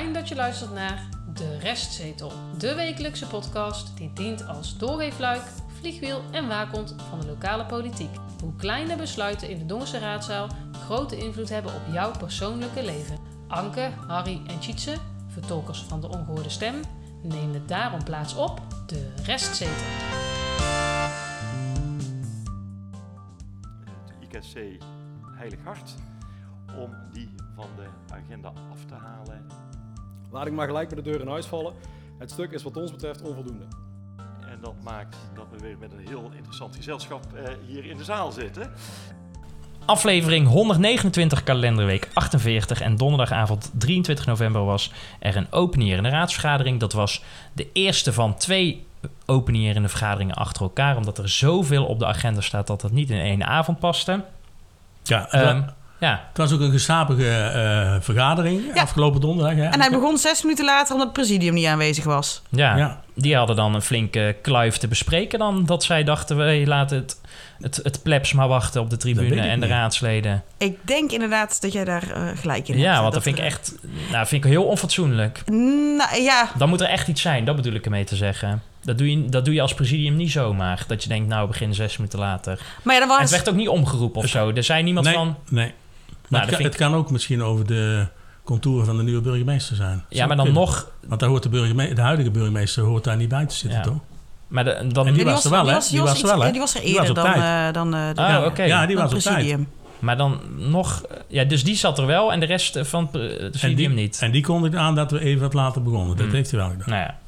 Dat je luistert naar De Restzetel, de wekelijkse podcast die dient als doorweefluik, vliegwiel en waakhond van de lokale politiek. Hoe kleine besluiten in de Dongense raadzaal grote invloed hebben op jouw persoonlijke leven. Anke, Harry en Tjitse, vertolkers van de ongehoorde stem, nemen daarom plaats op De Restzetel. het IKC Heilig Hart om die van de agenda af te halen. Laat ik maar gelijk bij de deur in huis vallen. Het stuk is wat ons betreft onvoldoende. En dat maakt dat we weer met een heel interessant gezelschap eh, hier in de zaal zitten. Aflevering 129, kalenderweek 48 en donderdagavond 23 november was er een openierende raadsvergadering. Dat was de eerste van twee openierende vergaderingen achter elkaar, omdat er zoveel op de agenda staat dat dat niet in één avond paste. Ja, Ehm, ja, het was ook een gesapige eh, vergadering Ja. afgelopen donderdag. Hè? En hij begon zes minuten later omdat het presidium niet aanwezig was. ja, Ja. die hadden dan een flinke kluif te bespreken dan, dat zij dachten, we laten het, het, het plebs maar wachten op de tribune en de niet. raadsleden. Ik denk inderdaad dat jij daar eh, gelijk in hebt. Ja, want dat Dat, vind ik eh, echt, nou, vind ik heel onfatsoenlijk. Nou ja, Dan moet er echt iets zijn, dat bedoel ik ermee te zeggen. Dat doe, je, dat doe je als presidium niet zomaar. Dat je denkt, nou, we beginnen zes minuten later. maar ja, dan En was... het werd ook niet omgeroepen of zo. Er zei niemand nee, van... nee. Nou, Maar dat het, kan, ik- het kan ook misschien over de contouren van de nieuwe burgemeester zijn. Ja, maar dan kunnen. nog... Want daar hoort de, burgeme- de huidige burgemeester hoort daar niet bij te zitten, Ja. toch? Maar de, dan, En die was er wel, die hè? was, Die was er wel, hè? die was er eerder dan, eh, dan eh, de Ah, ja, oké. ja, die dan was op tijd. maar dan nog... Ja, dus die zat er wel en de rest eh, van het presidium die, niet. en die kondigde aan dat we even wat later begonnen. Dat Hmm. heeft hij wel gedaan. Nou ja.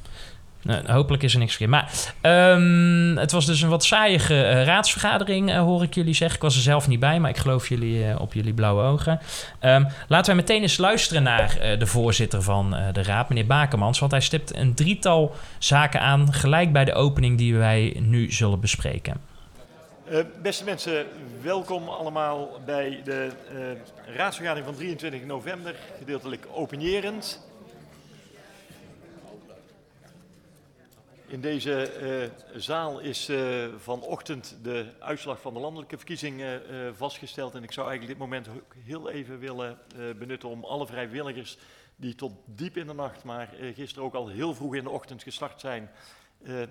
Hopelijk is er niks verkeerd. Maar ehm, het was dus een wat saaiige eh, raadsvergadering, eh, hoor ik jullie zeggen. Ik was er zelf niet bij, maar ik geloof jullie eh, op jullie blauwe ogen. Ehm, laten wij meteen eens luisteren naar de voorzitter van de raad, meneer Bakemans. Want hij stipt een drietal zaken aan, gelijk bij de opening die wij nu zullen bespreken. Beste mensen, welkom allemaal bij de raadsvergadering van 23 november, gedeeltelijk openierend. In deze eh, zaal is eh, vanochtend de uitslag van de landelijke verkiezingen eh, vastgesteld. En ik zou eigenlijk dit moment heel even willen benutten om alle vrijwilligers die tot diep in de nacht, maar gisteren ook al heel vroeg in de ochtend gestart zijn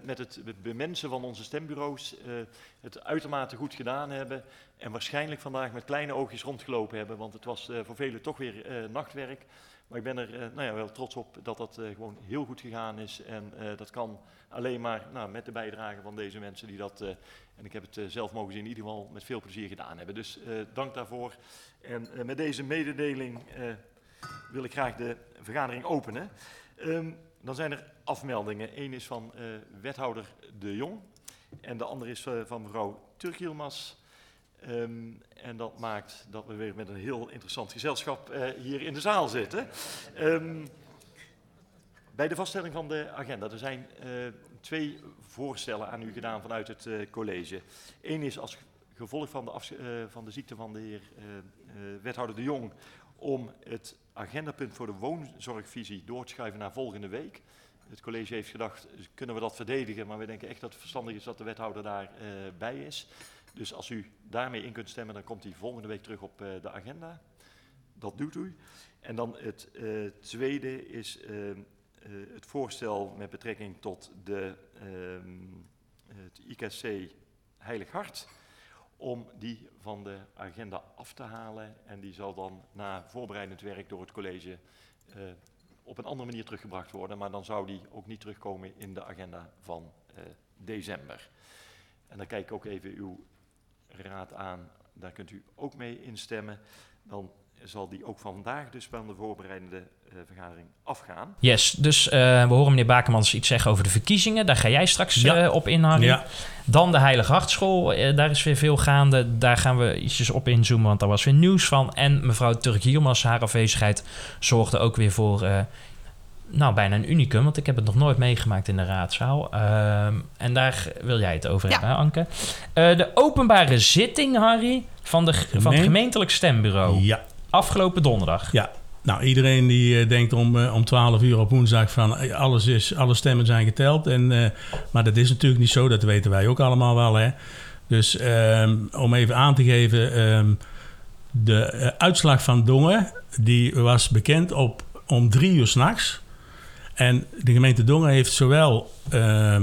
met het, bemensen van onze stembureaus, het uitermate goed gedaan hebben. En waarschijnlijk vandaag met kleine oogjes rondgelopen hebben, want het was voor velen toch weer nachtwerk. Maar ik ben er eh, nou ja, wel trots op dat dat eh, gewoon heel goed gegaan is. En eh, dat kan alleen maar nou, met de bijdrage van deze mensen die dat, en ik heb het zelf mogen zien, in ieder geval met veel plezier gedaan hebben. Dus dank daarvoor. En met deze mededeling wil ik graag de vergadering openen. Ehm, dan zijn er afmeldingen. Eén is van wethouder De Jong en de andere is van mevrouw Turkielmas. Ehm, en dat maakt dat we weer met een heel interessant gezelschap eh, hier in de zaal zitten. Ehm, bij de vaststelling van de agenda, er zijn eh, twee voorstellen aan u gedaan vanuit het eh, college. Eén is als gevolg van de, van de ziekte van de heer wethouder De Jong om het agendapunt voor de woonzorgvisie door te schuiven naar volgende week. Het college heeft gedacht, kunnen we dat verdedigen? Maar we denken echt dat het verstandig is dat de wethouder daarbij bij is. Dus als u daarmee in kunt stemmen, dan komt hij volgende week terug op eh, de agenda. Dat doet u. En dan het eh, tweede is eh, eh, het voorstel met betrekking tot de, ehm, het IKC Heilig Hart. Om die van de agenda af te halen. En die zal dan na voorbereidend werk door het college op een andere manier teruggebracht worden. Maar dan zou die ook niet terugkomen in de agenda van december. En dan kijk ik ook even uw raad aan. Daar kunt u ook mee instemmen. Dan zal die ook vandaag dus van de voorbereidende eh, vergadering afgaan. Yes, dus eh, we horen meneer Bakemans iets zeggen over de verkiezingen. Daar ga jij straks Ja. eh, op in, Harry. Ja, Dan de Heilige Hartschool, daar is weer veel gaande. Daar gaan we ietsjes op inzoomen, want daar was weer nieuws van. En mevrouw Turk Hielmans, haar afwezigheid, zorgde ook weer voor... nou, bijna een unicum, want ik heb het nog nooit meegemaakt in de raadzaal. Ehm, en daar wil jij het over Ja. hebben, Anke. Eh, de openbare zitting, Harry, van, de, van het Gemeen- gemeentelijk stembureau. ja. Afgelopen donderdag. Ja, nou iedereen die eh, denkt om, eh, om 12 uur op woensdag van alles is, alle stemmen zijn geteld. En, eh, maar dat is natuurlijk niet zo, dat weten wij ook allemaal wel. Hè? Dus ehm, om even aan te geven, ehm, de uitslag van Dongen die was bekend op om drie uur s'nachts. En de gemeente Dongen heeft zowel eh,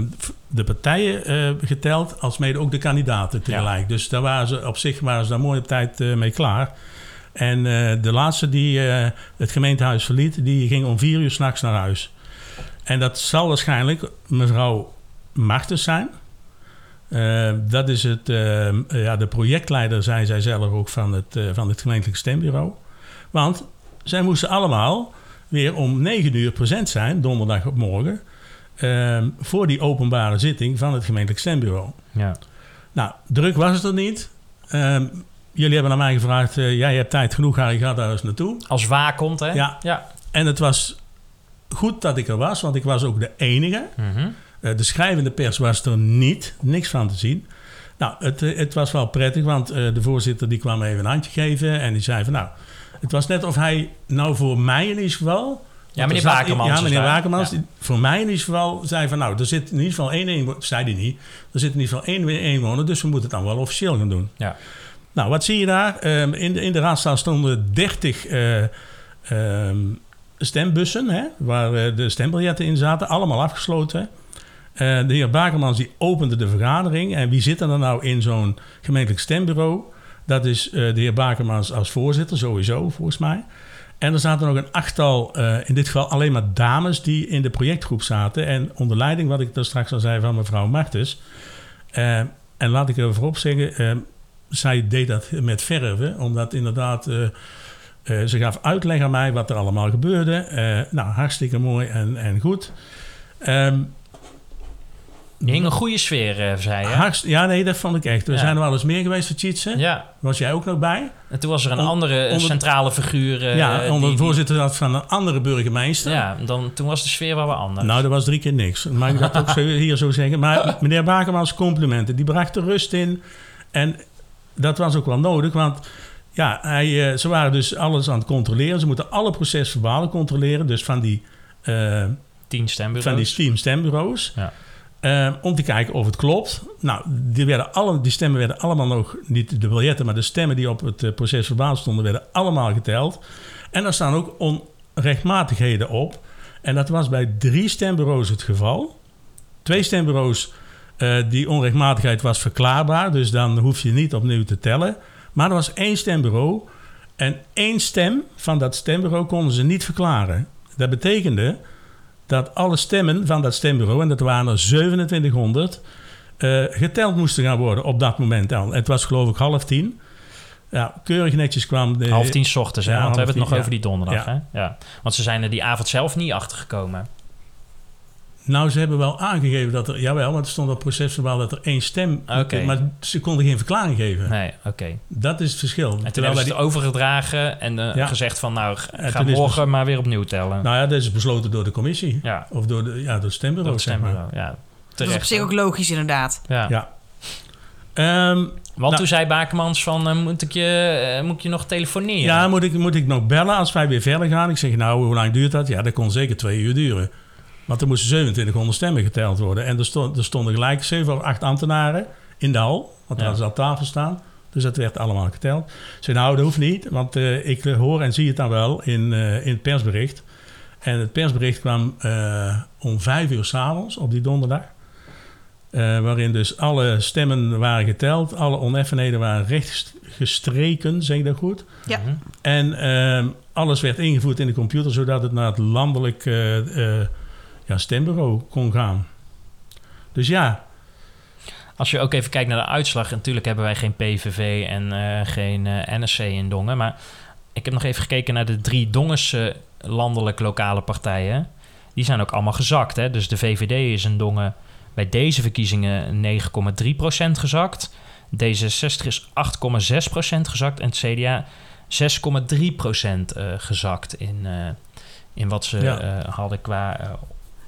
de partijen eh, geteld als mede ook de kandidaten tegelijk. Dus daar waren ze, op zich waren ze daar mooi op tijd eh, mee klaar. En eh, de laatste die het gemeentehuis verliet, die ging om vier uur s'nachts naar huis. En dat zal waarschijnlijk mevrouw Martens zijn. Eh, dat is het, eh, ja, de projectleider, zei zij zelf ook, van het, van het gemeentelijk stembureau. Want zij moesten allemaal weer om 9 uur present zijn, donderdag op morgen, eh, voor die openbare zitting van het gemeentelijk stembureau. Ja. Nou, druk was het er niet. Ehm, jullie hebben naar mij gevraagd, eh, jij hebt tijd genoeg, Harry, ga daar eens naartoe. Als waakhond, hè? Ja. ja. En het was goed dat ik er was, want ik was ook de enige. Mhm. Eh, de schrijvende pers was er niet, niks van te zien. Nou, het, eh, het was wel prettig, want de voorzitter die kwam even een handje geven en die zei van nou, het was net of hij nou voor mij in ieder geval... Ja, meneer er Bakermans Ja, meneer. Bakermans, Ja. voor mij in ieder geval zei van nou, er zit in ieder geval één inwoner, zei hij niet, er zit in ieder geval één inwoner, dus we moeten het dan wel officieel gaan doen. Ja. Nou, wat zie je daar? Ehm, in, de, in de raadzaal stonden 30 eh, ehm, stembussen, hè, waar eh, de stembiljetten in zaten, allemaal afgesloten. Eh, de heer Bakermans die opende de vergadering. En wie zit er dan nou in zo'n gemeentelijk stembureau? Dat is eh, de heer Bakermans als voorzitter, sowieso, volgens mij. En er zaten nog een achttal, eh, in dit geval alleen maar dames, die in de projectgroep zaten. En onder leiding, wat ik daar straks al zei, van mevrouw Martens. Eh, en laat ik er voorop zeggen, zij deed dat met verven, omdat inderdaad... ze gaf uitleg aan mij wat er allemaal gebeurde. Nou, hartstikke mooi en, en goed. Ehm, Je hing een goede sfeer, eh, zei je. hartst- ja, nee, dat vond ik echt. We Ja. zijn er wel eens meer geweest voor Tjitsen. Ja. Was jij ook nog bij? En toen was er een On- andere onder- centrale figuur. eh, ja, onder de voorzitter van een andere burgemeester. Ja, dan, toen was de sfeer wel wat anders. Nou, dat was drie keer niks. Mag ik dat ook zo, hier zo zeggen? Maar meneer Bakermans, complimenten. Die bracht er rust in. En dat was ook wel nodig, want ja, hij, eh, ze waren dus alles aan het controleren. Ze moeten alle procesverbalen controleren. Dus van die, eh, Tien stembureaus. van die team stembureaus. Ja. Eh, om te kijken of het klopt. Nou, die, werden alle, die stemmen werden allemaal nog, niet de biljetten, maar de stemmen die op het uh, procesverbaal stonden, werden allemaal geteld. En er staan ook onrechtmatigheden op. En dat was bij drie stembureaus het geval. Twee stembureaus, eh, die onrechtmatigheid was verklaarbaar, dus dan hoef je niet opnieuw te tellen. Maar er was één stembureau en één stem van dat stembureau konden ze niet verklaren. Dat betekende dat alle stemmen van dat stembureau, en dat waren er 2700, eh, geteld moesten gaan worden op dat moment al. Het was geloof ik half tien. Ja, keurig netjes kwam de... Half tien 's ochtends, hè? Ja, want we hebben het nog over die donderdag. ja. Hè? Ja. Want ze zijn er die avond zelf niet achter gekomen. Nou, ze hebben wel aangegeven dat er... Jawel, want er stond op procesverbaal dat er één stem... Oké. Maar ze konden geen verklaring geven. Nee, oké. Dat is het verschil. En toen Terwijl hebben ze overgedragen en eh, Ja. gezegd van... nou, ga morgen bes- maar weer opnieuw tellen. Nou ja, dat is besloten door de commissie. ja, Of door, de, ja, door het stembureau, door het zeg maar. stembureau. Ja, Dat is op zich ook logisch, inderdaad. Ja. Ja. Ehm, Want Nou- toen zei Bakermans van... eh, moet, ik je, eh, moet ik je nog telefoneren? Ja, moet ik, moet ik nog bellen als wij weer verder gaan? Ik zeg, nou, hoe lang duurt dat? Ja, dat kon zeker twee uur duren. Want er moesten 2700 stemmen geteld worden. En er, stond, er stonden gelijk zeven of acht ambtenaren in de hal. Want daar Ja. ze aan tafel staan. Dus dat werd allemaal geteld. Zei, nou, dat hoeft niet. Want eh, ik hoor en zie het dan wel in, eh, in het persbericht. En het persbericht kwam eh, om vijf uur s'avonds op die donderdag. Eh, waarin dus alle stemmen waren geteld. Alle oneffenheden waren rechtgestreken, zeg ik dat goed? Ja. En ehm, alles werd ingevoerd in de computer, zodat het naar het landelijk eh, eh, ja, stembureau kon gaan. Dus ja, Als je ook even kijkt naar de uitslag... natuurlijk hebben wij geen PVV en eh, geen eh, NSC in Dongen... maar ik heb nog even gekeken naar de drie Dongense landelijk lokale partijen. Die zijn ook allemaal gezakt. Hè? Dus de VVD is in Dongen bij deze verkiezingen 9,3% gezakt. D66 is 8,6% gezakt. En het CDA 6,3% eh gezakt in, eh, in wat ze Ja. hadden qua...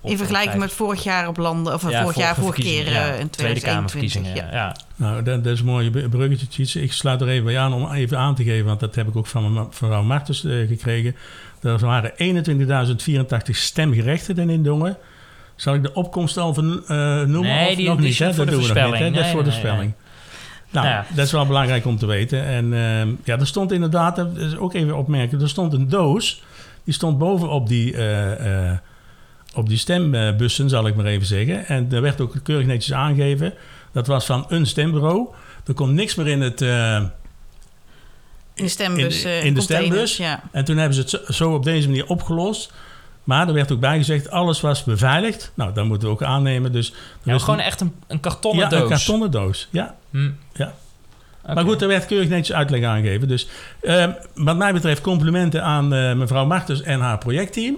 In vergelijking met vorig jaar op landen, of Ja, vorig jaar, vorige keer eh, ja. in Tweede 2021. Kamerverkiezingen. Ja. Nou, dat, dat is een mooie br- bruggetje. Tjitse. Ik sluit er even bij aan om even aan te geven, want dat heb ik ook van me- van mevrouw Martens eh, gekregen. Er waren 21.084 stemgerechtigden in Dongen. Zal ik de opkomst al van, eh, noemen? Nee, of die- nog die niet? is hè? voor Dat de doen we nog niet. Dat is voor de nee, voorspelling. Nou, Nou ja. dat is wel belangrijk om te weten. En ehm, ja, er stond inderdaad, dat is ook even opmerken, er stond een doos. Die stond bovenop die, eh, eh, op die stembussen, zal ik maar even zeggen. En er werd ook keurig netjes aangegeven. Dat was van een stembureau. Er komt niks meer in het... eh, In de stembus. in, eh, in de containers, stembus. Ja. En toen hebben ze het zo, op deze manier opgelost. Maar er werd ook bijgezegd, alles was beveiligd. Nou, dat moeten we ook aannemen. Dus er Ja, is gewoon een- echt een, een kartonnen ja, doos. een kartonnen doos. Ja. Hm. Ja. Maar goed, er werd keurig netjes uitleg aangegeven. Dus eh, wat mij betreft complimenten aan eh, mevrouw Martens en haar projectteam.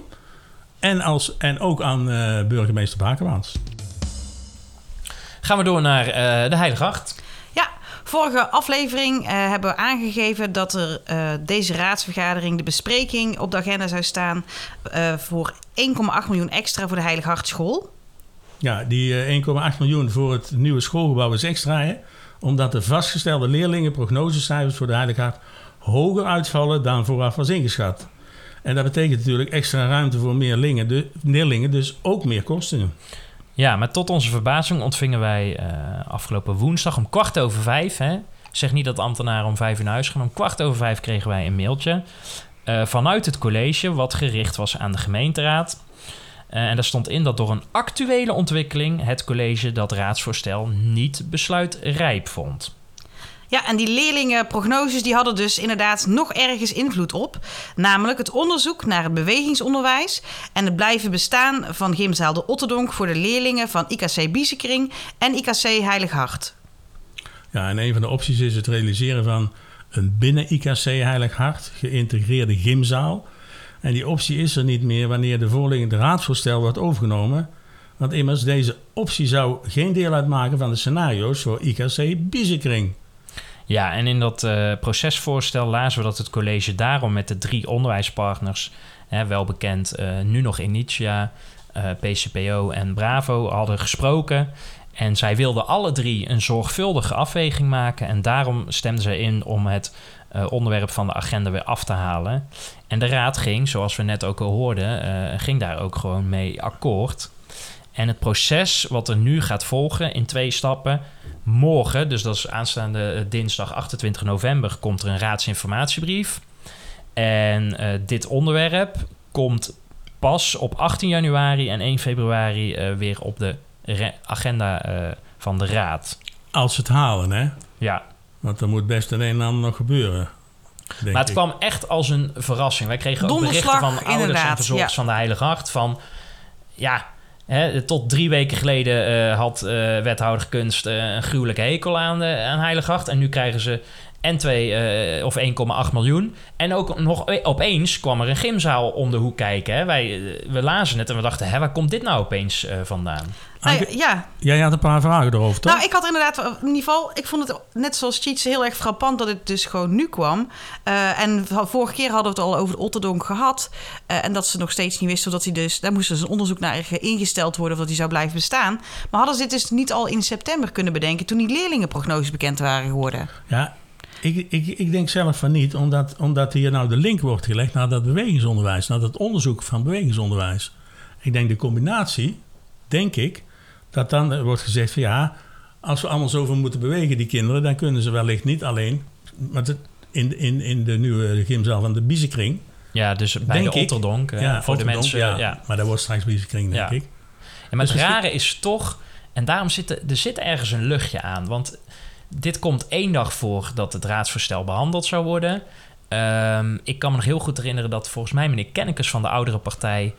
En, als, en ook aan eh, burgemeester Bakerwaans. Gaan we door naar eh, de Heilige Acht. Ja, vorige aflevering eh, hebben we aangegeven dat er eh, deze raadsvergadering de bespreking op de agenda zou staan eh, voor 1,8 miljoen extra voor de Heilige Hart School. Ja, die eh, 1,8 miljoen voor het nieuwe schoolgebouw is extra. Hè? Omdat de vastgestelde leerlingenprognosecijfers voor de Heilige Hart hoger uitvallen dan vooraf was ingeschat. En dat betekent natuurlijk extra ruimte voor meer lingen, de, dus ook meer kosten. Ja, maar tot onze verbazing ontvingen wij eh, afgelopen woensdag om kwart over vijf. Hè, zeg niet dat ambtenaren om vijf naar huis gaan. Om kwart over vijf kregen wij een mailtje eh, vanuit het college, wat gericht was aan de gemeenteraad. Eh, en daar stond in dat door een actuele ontwikkeling het college dat raadsvoorstel niet besluitrijp vond. Ja, en die leerlingenprognoses die hadden dus inderdaad nog ergens invloed op. Namelijk het onderzoek naar het bewegingsonderwijs en het blijven bestaan van Gymzaal de Otterdonk voor de leerlingen van IKC Biesekring en IKC Heilig Hart. Ja, en een van de opties is het realiseren van een binnen IKC Heilig Hart geïntegreerde gymzaal. En die optie is er niet meer wanneer de voorliggende raadsvoorstel wordt overgenomen. Want immers, deze optie zou geen deel uitmaken van de scenario's voor IKC Biesekring. Ja, en in dat eh, procesvoorstel lazen we dat het college daarom met de drie onderwijspartners, hè, wel bekend, eh, nu nog Initia, eh, PCPO en Bravo, hadden gesproken. En zij wilden alle drie een zorgvuldige afweging maken. En daarom stemden ze in om het onderwerp van de agenda weer af te halen. En de raad ging, zoals we net ook al hoorden, ging daar ook gewoon mee akkoord. En het proces wat er nu gaat volgen in twee stappen. Morgen, dus dat is aanstaande eh, dinsdag 28 november, komt er een raadsinformatiebrief. En eh, dit onderwerp komt pas op 18 januari en 1 februari eh, weer op de agenda eh, van de raad. Als ze het halen, hè? Ja, Want er moet best een en ander nog gebeuren. denk maar het ik. kwam echt als een verrassing. Wij kregen ook Donderslag, berichten van ouders en verzorgers ja. van de Heilige Hart van... Ja, tot drie weken geleden eh, had eh, wethouder Kunst eh, een gruwelijke hekel aan, aan Heilige Hart. En nu krijgen ze en 2 eh, of 1,8 miljoen. En ook nog e- opeens kwam er een gymzaal om de hoek kijken. Hè. Wij, eh, we lazen het en we dachten, hè, waar komt dit nou opeens eh, vandaan? Nou ja, Jij had een paar vragen erover, toch? Nou, ik had inderdaad, in ieder geval, ik vond het net zoals Cheats heel erg frappant dat het dus gewoon nu kwam. Eh, en vorige keer hadden we het al over de Otterdonk gehad. eh, en dat ze nog steeds niet wisten dat hij dus, daar moest dus een onderzoek naar ingesteld worden of dat hij zou blijven bestaan. Maar hadden ze dit dus niet al in september kunnen bedenken toen die leerlingenprognoses bekend waren geworden? Ja, ik, ik, ik denk zelf van niet, omdat, omdat hier nou de link wordt gelegd naar dat bewegingsonderwijs, naar dat onderzoek van bewegingsonderwijs. Ik denk de combinatie, denk ik, dat dan wordt gezegd van ja, als we allemaal zoveel moeten bewegen, die kinderen, dan kunnen ze wellicht niet alleen, maar in, in, in de nieuwe gymzaal van de Biezenkring. Ja, dus bij Denk de. Otterdonk, eh, ja, voor de mensen... ja, ja. Maar dat wordt straks Biezenkring, denk Ja. ik. Ja, maar Dus het misschien- rare is toch, en daarom zit er, er zit ergens een luchtje aan. Want dit komt één dag voor dat het raadsvoorstel behandeld zou worden. Ehm, ik kan me nog heel goed herinneren dat volgens mij meneer Kennekes van de oudere partij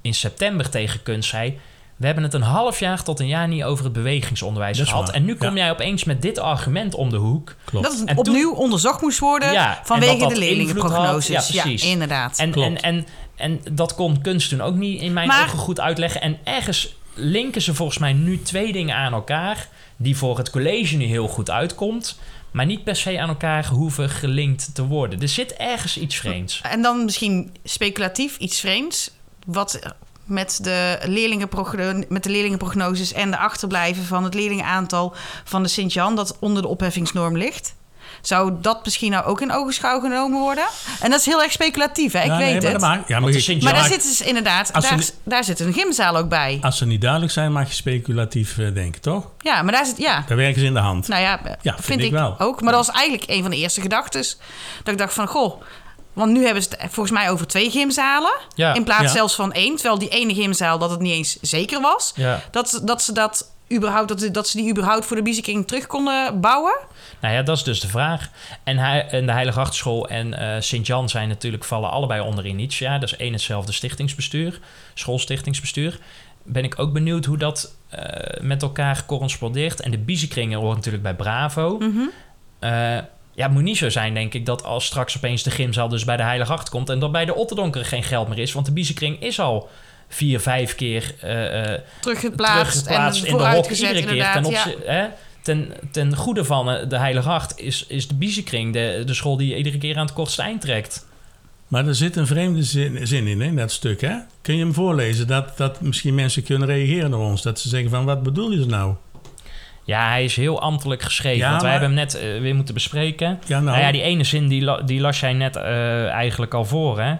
in september tegen Kunst zei... We hebben het een half jaar tot een jaar niet over het bewegingsonderwijs gehad. waar, En nu kom ja. jij opeens met dit argument om de hoek. Klopt. Dat het En opnieuw onderzocht moest worden Ja, vanwege dat dat de leerlingenprognoses. Ja, inderdaad. En, Klopt. en, en, en dat kon kunst toen ook niet in mijn Maar- ogen goed uitleggen. En ergens linken ze volgens mij nu twee dingen aan elkaar... die voor het college nu heel goed uitkomt... maar niet per se aan elkaar hoeven gelinkt te worden. Er zit ergens iets vreemds. En dan misschien speculatief iets vreemds. Wat met de, leerlingenprogno- met de leerlingenprognoses en de achterblijven van het leerlingenaantal van de Sint-Jan... dat onder de opheffingsnorm ligt. Zou dat misschien nou ook in ogenschouw genomen worden? En dat is heel erg speculatief, hè? Ik Ja, nee, weet maar het. dat maakt- ja, maar daar zitten ze inderdaad, daar, niet- daar zit een gymzaal ook bij. Als ze niet duidelijk zijn, mag je speculatief eh, denken, toch? Ja, maar daar zit, ja. Daar werken ze in de hand. Nou ja, Ja, vind, vind ik, ik wel. ook. Maar dat was eigenlijk een van de eerste gedachten. Dat ik dacht van, goh, Want nu hebben ze het volgens mij over twee gymzalen. Ja. in plaats Ja. zelfs van één. Terwijl die ene gymzaal dat het niet eens zeker was. Ja. Dat, ze- dat ze dat überhaupt, dat, dat ze die überhaupt voor de Biezeking terug konden bouwen. Nou ja, dat is dus de vraag. En, hij, en de Heilige Hartschool en eh Sint-Jan zijn natuurlijk vallen allebei onder Initia. Dat is één hetzelfde stichtingsbestuur, schoolstichtingsbestuur. Ben ik ook benieuwd hoe dat eh, met elkaar correspondeert. En de Biezenkringen hoort natuurlijk bij Bravo. Mhm. Eh, ja, het moet niet zo zijn, denk ik, dat als straks opeens de gymzaal dus bij de Heilige Hart komt... en dat bij de Otterdonker geen geld meer is. Want de Biezenkring is al vier, vijf keer eh, eh, Teruggeplaatst, teruggeplaatst en in de hok. vooruitgezet Iedere keer inderdaad. ten, ja. hè, ten, ten goede van eh, de Heilige Hart is, is de Biezenkring de, de school die je iedere keer aan het kortste eind trekt. Maar er zit een vreemde zin, zin in, hè, dat stuk. Hè? Kun je hem voorlezen? Dat, dat misschien mensen kunnen reageren op ons. Dat ze zeggen van, wat bedoel je nou? Ja, hij is heel ambtelijk geschreven. Ja, want wij maar- hebben hem net weer moeten bespreken. Ja, nou, Nou ja, die ene zin die, la- die las jij net eh, eigenlijk al voor. Hè?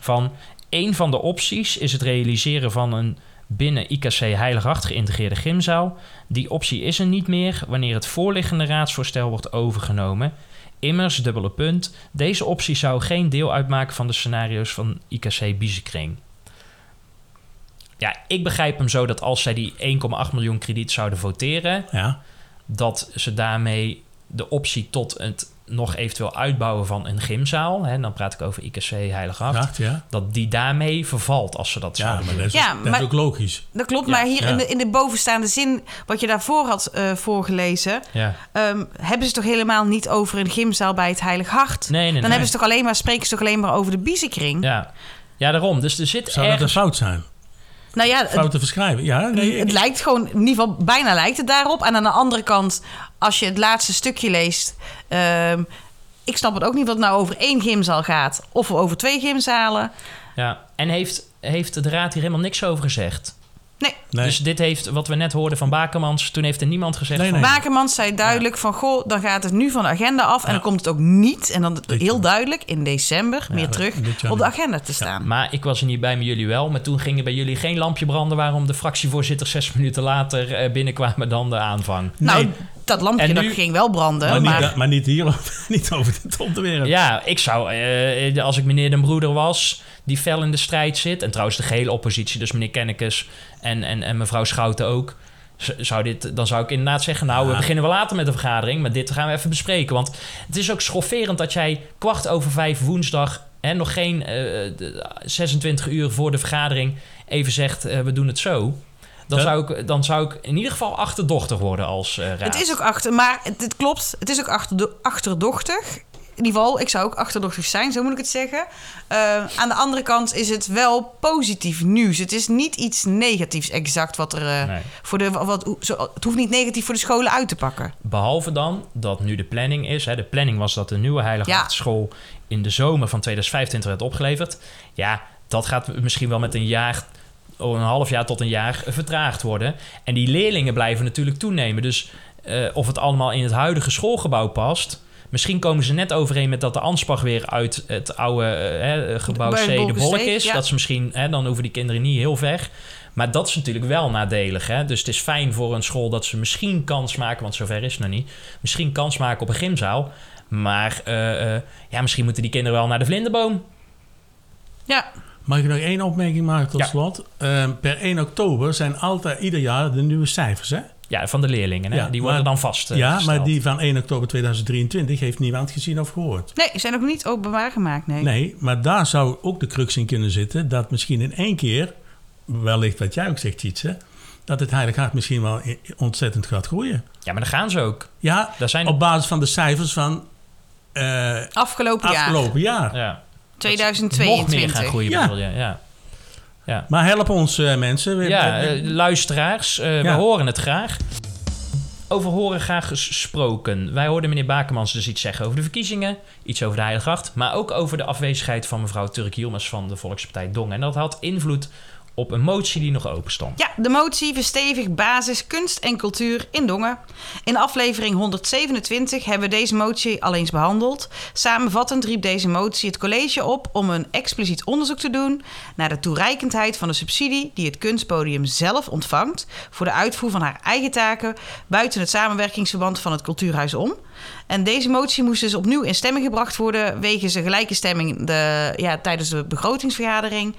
Van een van de opties is het realiseren van een binnen IKC Heilighacht geïntegreerde gymzaal. Die optie is er niet meer wanneer het voorliggende raadsvoorstel wordt overgenomen. Immers, dubbele punt, deze optie zou geen deel uitmaken van de scenario's van IKC Biezenkring. Ja, ik begrijp hem zo dat als zij die 1,8 miljoen krediet zouden voteren, ja, dat ze daarmee de optie tot het nog eventueel uitbouwen van een gymzaal, hè, dan praat ik over IKC Heilighacht, acht, ja. dat die daarmee vervalt als ze dat Ja, zouden maar doen. dat is, Ja, ook, dat is maar- ook logisch. Dat klopt, Ja, maar hier ja. in, de, in de bovenstaande zin, wat je daarvoor had eh, voorgelezen, Ja. ehm, hebben ze toch helemaal niet over een gymzaal bij het Heilig Hart? Nee, nee, Dan nee. hebben ze toch alleen maar, spreken ze toch alleen maar over de Biezenkring? Ja. ja, daarom. Dus er zit Zou dat een ergens... fout zijn? Nou ja, het, Fout te verschrijven? Ja, nee, het lijkt gewoon, in ieder geval bijna lijkt het daarop. En aan de andere kant, als je het laatste stukje leest, ehm, ik snap het ook niet wat het nou over één gymzaal gaat of over twee gymzalen. Ja. En heeft, heeft de raad hier helemaal niks over gezegd. Nee, nee. Dus dit heeft, wat we net hoorden van Bakermans, toen heeft er niemand gezegd Nee, van... nee. Bakermans zei duidelijk van... goh, dan gaat het nu van de agenda af... en Ja. dan komt het ook niet, en dan Dit heel jaar. duidelijk... in december, meer terug, dit op de agenda te staan. Maar ik was er niet bij, maar jullie wel. Maar toen ging er bij jullie geen lampje branden... waarom de fractievoorzitter zes minuten later eh, binnenkwamen dan de aanvang. Nou, Nee. dat lampje dat ging wel branden, maar, maar... niet, maar niet hier, niet over de top te wereld. Ja, ik zou, eh, als ik meneer Den Broeder was, die fel in de strijd zit... en trouwens de gehele oppositie, dus meneer Kennekes en, en, en mevrouw Schouten ook... Zou dit, dan zou ik inderdaad zeggen, nou, we beginnen wel later met de vergadering... maar dit gaan we even bespreken. Want het is ook schofferend dat jij kwart over vijf woensdag... en nog geen eh, de- 26 uur voor de vergadering even zegt, eh, we doen het zo... Dan, Ja. zou ik, dan zou ik in ieder geval achterdochtig worden als eh raad. Het is ook achter, maar het, het klopt, het is ook achter, achterdochtig. In ieder geval, ik zou ook achterdochtig zijn, zo moet ik het zeggen. Eh, aan de andere kant is het wel positief nieuws. Het is niet iets negatiefs exact wat er eh, Nee. voor de. Wat, zo, het hoeft niet negatief voor de scholen uit te pakken. Behalve dan dat nu de planning is. Hè, de planning was dat de nieuwe Heilige Ja. Hartschool in de zomer van 2025 werd opgeleverd. Ja, dat gaat misschien wel met een jaar, oh, een half jaar tot een jaar vertraagd worden. En die leerlingen blijven natuurlijk toenemen. Dus eh, of het allemaal in het huidige schoolgebouw past. Misschien komen ze net overeen met dat de Anspach weer uit het oude eh, hè, gebouw C de Bolk is. ja. Dat ze misschien, hè, dan hoeven die kinderen niet heel ver. Maar dat is natuurlijk wel nadelig. Hè? Dus het is fijn voor een school dat ze misschien kans maken, want zover is het nog niet. Misschien kans maken op een gymzaal. Maar eh, eh, ja, misschien moeten die kinderen wel naar de vlinderboom. Ja, Mag ik nog één opmerking maken tot Ja. slot? Ehm, per 1 oktober zijn altijd ieder jaar de nieuwe cijfers. Hè? Ja, van de leerlingen. Hè? Ja, die worden maar- dan vast. eh, ja, maar die van 1 oktober 2023 heeft niemand gezien of gehoord. nee, ze zijn nog niet openbaar gemaakt. Nee. Nee, maar daar zou ook de crux in kunnen zitten. Dat misschien in één keer, wellicht wat jij ook zegt, Tjitse, dat het Heilig Hart misschien wel ontzettend gaat groeien. Ja, maar dat gaan ze ook. Ja, Daar zijn op basis van de cijfers van eh, Afgelopen, jaar, afgelopen jaar. ja, nog meer 2022. gaan groeien, Ja. bedoel je. Ja. Ja. Maar help ons eh, mensen. We- Ja, we- eh, luisteraars, eh, we horen het graag. Over horen graag gesproken. Wij hoorden meneer Bakermans dus iets zeggen over de verkiezingen, iets over de Heiliggracht, maar ook over de afwezigheid van mevrouw Turk Yilmaz van de Volkspartij Dongen. En dat had invloed op een motie die nog open stond. Ja, de motie verstevigt basis kunst en cultuur in Dongen. In aflevering 127 hebben we deze motie al eens behandeld. Samenvattend riep deze motie het college op om een expliciet onderzoek te doen naar de toereikendheid van de subsidie die het kunstpodium zelf ontvangt voor de uitvoer van haar eigen taken buiten het samenwerkingsverband van het Cultuurhuis om. En deze motie moest dus opnieuw in stemming gebracht worden... wegens een gelijke stemming de, ja, tijdens de begrotingsvergadering.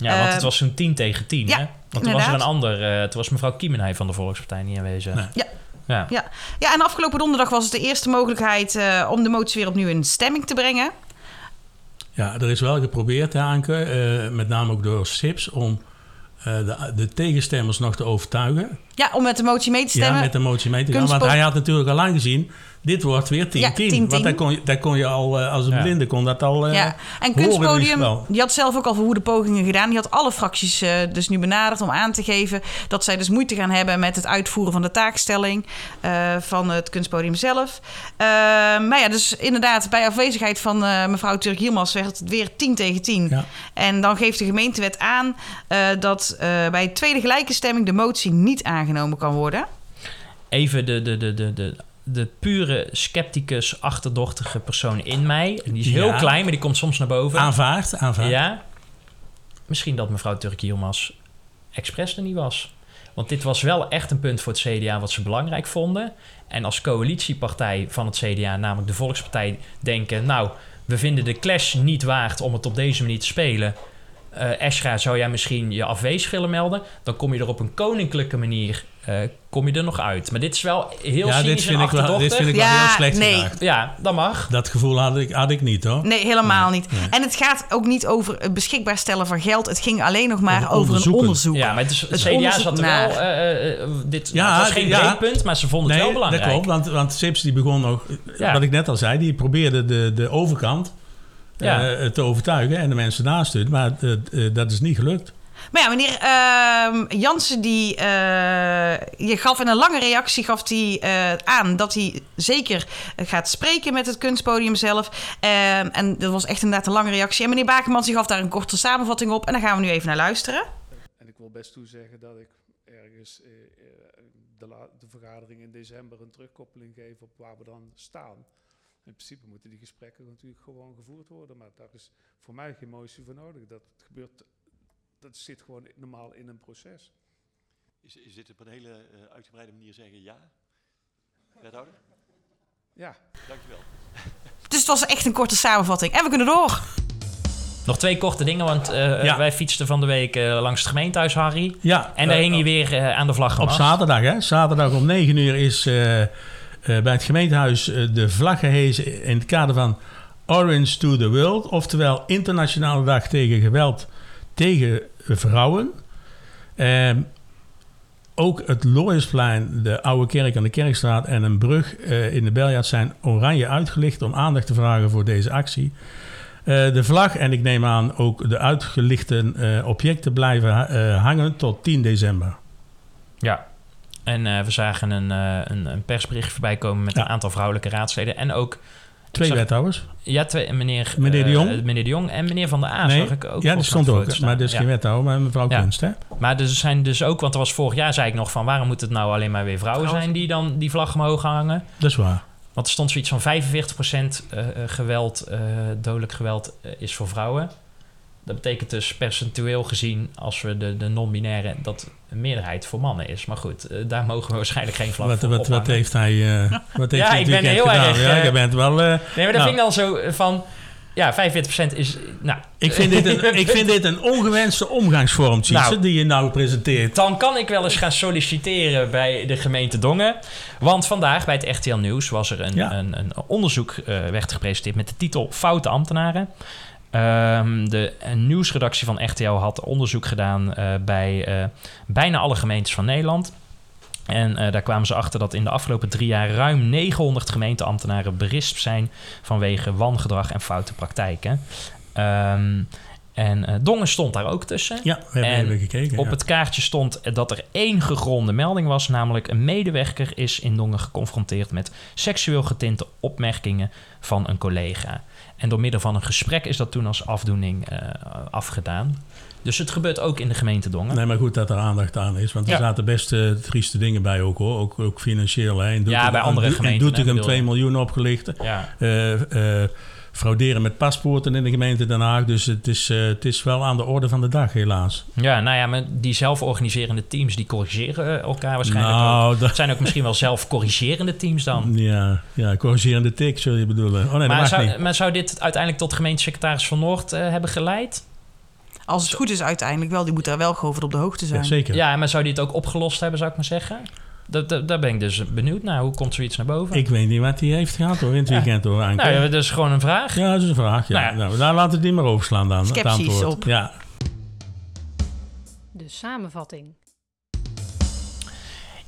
Ja, want het was zo'n 10 tegen 10, ja, hè? Want toen was er een ander... eh toen was mevrouw Kiemenij van de Volkspartij niet aanwezig. Nee. Ja. Ja. Ja. ja, en afgelopen donderdag was het de eerste mogelijkheid... eh, om de motie weer opnieuw in stemming te brengen. Ja, er is wel geprobeerd, hè, Anke, eh, met name ook door SIPS, om eh, de, de tegenstemmers nog te overtuigen. Ja, om met de motie mee te stemmen. Ja, met de motie mee te gaan. Want hij had natuurlijk al lang gezien, dit wordt weer 10-10. Ja, 10-10. Want daar kon, je, daar kon je al, eh, als een Ja. blinde, kon dat al... eh, Ja, en Kunstpodium, die had zelf ook al verwoede pogingen gedaan. Die had alle fracties eh, dus nu benaderd om aan te geven dat zij dus moeite gaan hebben met het uitvoeren van de taakstelling eh, van het Kunstpodium zelf. Eh, maar ja, dus inderdaad, bij afwezigheid van eh, mevrouw Turk Hielmans werd het weer 10 tegen 10. Ja. En dan geeft de gemeentewet aan eh, dat eh, bij tweede gelijke stemming de motie niet aangenomen kan worden. Even de, de, de, de, de, de pure scepticus, achterdochtige persoon in mij. En die is heel Ja. klein, maar die komt soms naar boven. Aanvaard, aanvaard. Ja. Misschien dat mevrouw Turk Yilmaz expres er niet was. Want dit was wel echt een punt voor het CDA wat ze belangrijk vonden. En als coalitiepartij van het CDA, namelijk de Volkspartij, denken... nou, we vinden de clash niet waard om het op deze manier te spelen. Eh Esra, zou jij misschien je afwezig willen melden? Dan kom je er op een koninklijke manier eh, kom je er nog uit. Maar dit is wel heel Ja, cynisch dit vind, en ik wel, dit vind ik wel heel slecht nee. Ja, dat mag. Dat gevoel had ik, had ik niet, hoor. Nee, helemaal Nee, niet. nee. En het gaat ook niet over het beschikbaar stellen van geld. Het ging alleen nog maar Over over, een onderzoek. Ja, maar het, is, het Het CDA zat er naar- wel... eh, eh, dit, Ja, het was geen ja. breekpunt, maar ze vonden het wel belangrijk. dat klopt, want, want Sips die begon nog, Ja. wat ik net al zei, die probeerde de, de overkant Ja. eh, te overtuigen en de mensen naast het, maar eh, dat is niet gelukt. Maar ja, meneer ehm, Jansen, die, eh, je gaf in een lange reactie gaf die, eh, aan dat hij zeker gaat spreken met het kunstpodium zelf. Ehm, en dat was echt inderdaad een lange reactie. En meneer Bakermans die gaf daar een korte samenvatting op. En daar gaan we nu even naar luisteren. En ik wil best toezeggen dat ik ergens de, la- de vergadering in december een terugkoppeling geef op waar we dan staan. In principe moeten die gesprekken natuurlijk gewoon gevoerd worden, maar daar is voor mij geen motie voor nodig. Dat gebeurt, dat zit gewoon normaal in een proces. Is, is dit op een hele eh, uitgebreide manier zeggen ja? Wethouder? Ja, Dankjewel. Dus het was echt een korte samenvatting. En we kunnen door. Nog twee korte dingen, want eh, Ja. wij fietsten van de week eh, langs het gemeentehuis, Harry. Ja, En daar eh, hing hij weer eh, aan de vlag Op zaterdag, hè? Zaterdag om 9 uur is eh, eh, bij het gemeentehuis eh, de vlag gehezen in het kader van Orange to the World. Oftewel Internationale Dag tegen Geweld tegen Vrouwen. Ehm, ook het Loisplein, de Oude Kerk aan de Kerkstraat en een brug eh, in de Beljaard zijn oranje uitgelicht om aandacht te vragen voor deze actie. Eh, de vlag en ik neem aan ook de uitgelichte eh, objecten blijven eh, hangen tot 10 december. Ja. En eh, we zagen een, eh, een, een persbericht voorbij komen met Ja. een aantal vrouwelijke raadsleden. En ook... Twee zag- wethouders. Ja, twee, meneer, Meneer de eh, Jong? meneer de Jong en meneer Van der A nee, zag ik ook. ja, die stond ook. Maar dat is staan. geen Ja. wethouder, maar mevrouw Ja. Kunst, hè? Maar er zijn dus ook, want er was vorig jaar, zei ik nog van... waarom moet het nou alleen maar weer vrouwen zijn die dan die vlag omhoog hangen? Dat is waar. Want er stond zoiets van 45% eh, eh, geweld, eh, dodelijk geweld is voor vrouwen. Dat betekent dus percentueel gezien, als we de, de non-binaire, dat een meerderheid voor mannen is. Maar goed, eh, daar mogen we waarschijnlijk geen vlag Wat, voor wat, wat heeft hij, eh, wat heeft Ja, hij ik ben heel gedaan? erg, Ja, eh, je bent wel... Nee, maar dat Nou. vind ik dan zo van... Ja, 45% is... Nou, ik, vind dit een, ik vind dit een ongewenste omgangsvorm, Tjitse, Nou. die je nou presenteert. Dan kan ik wel eens gaan solliciteren bij de gemeente Dongen. Want vandaag bij het RTL Nieuws was er een, Ja. een, een onderzoek werd gepresenteerd met de titel Foute ambtenaren. Ehm, de eh, nieuwsredactie van RTL had onderzoek gedaan eh, bij eh, bijna alle gemeentes van Nederland. En daar kwamen ze achter dat in de afgelopen drie jaar ruim 900 gemeenteambtenaren berispt zijn vanwege wangedrag en foute praktijken. Ehm, en eh, Dongen stond daar ook tussen. Ja, we hebben En even gekeken. Op ja. het kaartje stond dat er één gegronde melding was, namelijk een medewerker is in Dongen geconfronteerd met seksueel getinte opmerkingen van een collega. En door middel van een gesprek is dat toen als afdoening eh, afgedaan. Dus het gebeurt ook in de gemeente Dongen. Nee, maar goed dat er aandacht aan is. Want er Ja. zaten best eh, trieste dingen bij ook, hoor. Ook, ook financieel, hè. In Ja, bij andere in gemeenten, Doetinchem hè, bedoel 2 je. miljoen opgelicht. Ja, Eh, eh, frauderen met paspoorten in de gemeente Den Haag. Dus het is, eh, het is wel aan de orde van de dag, helaas. Ja, nou ja, maar die zelforganiserende teams die corrigeren eh, elkaar waarschijnlijk ook. nou, dat, Het zijn ook misschien wel zelfcorrigerende teams dan. ja, ja, corrigerende tik, zul je bedoelen. Oh nee, dat maar, zou, niet. maar zou dit uiteindelijk tot gemeentesecretaris van Noord eh, hebben geleid? Als het goed is uiteindelijk wel, die moet daar wel gewoon van op de hoogte zijn. Ja, zeker. Ja, maar zou die het ook opgelost hebben, zou ik maar zeggen? Dat, dat, daar ben ik dus benieuwd naar. Hoe komt zoiets naar boven? Ik weet niet wat hij heeft gehad hoor, in het Ja. weekend hoor. Anke. nou, ja, dat is gewoon een vraag. Ja, dat is een vraag. Ja. Nou ja. Nou, daar laten we die maar overslaan dan. het antwoord. op. Ja. De samenvatting.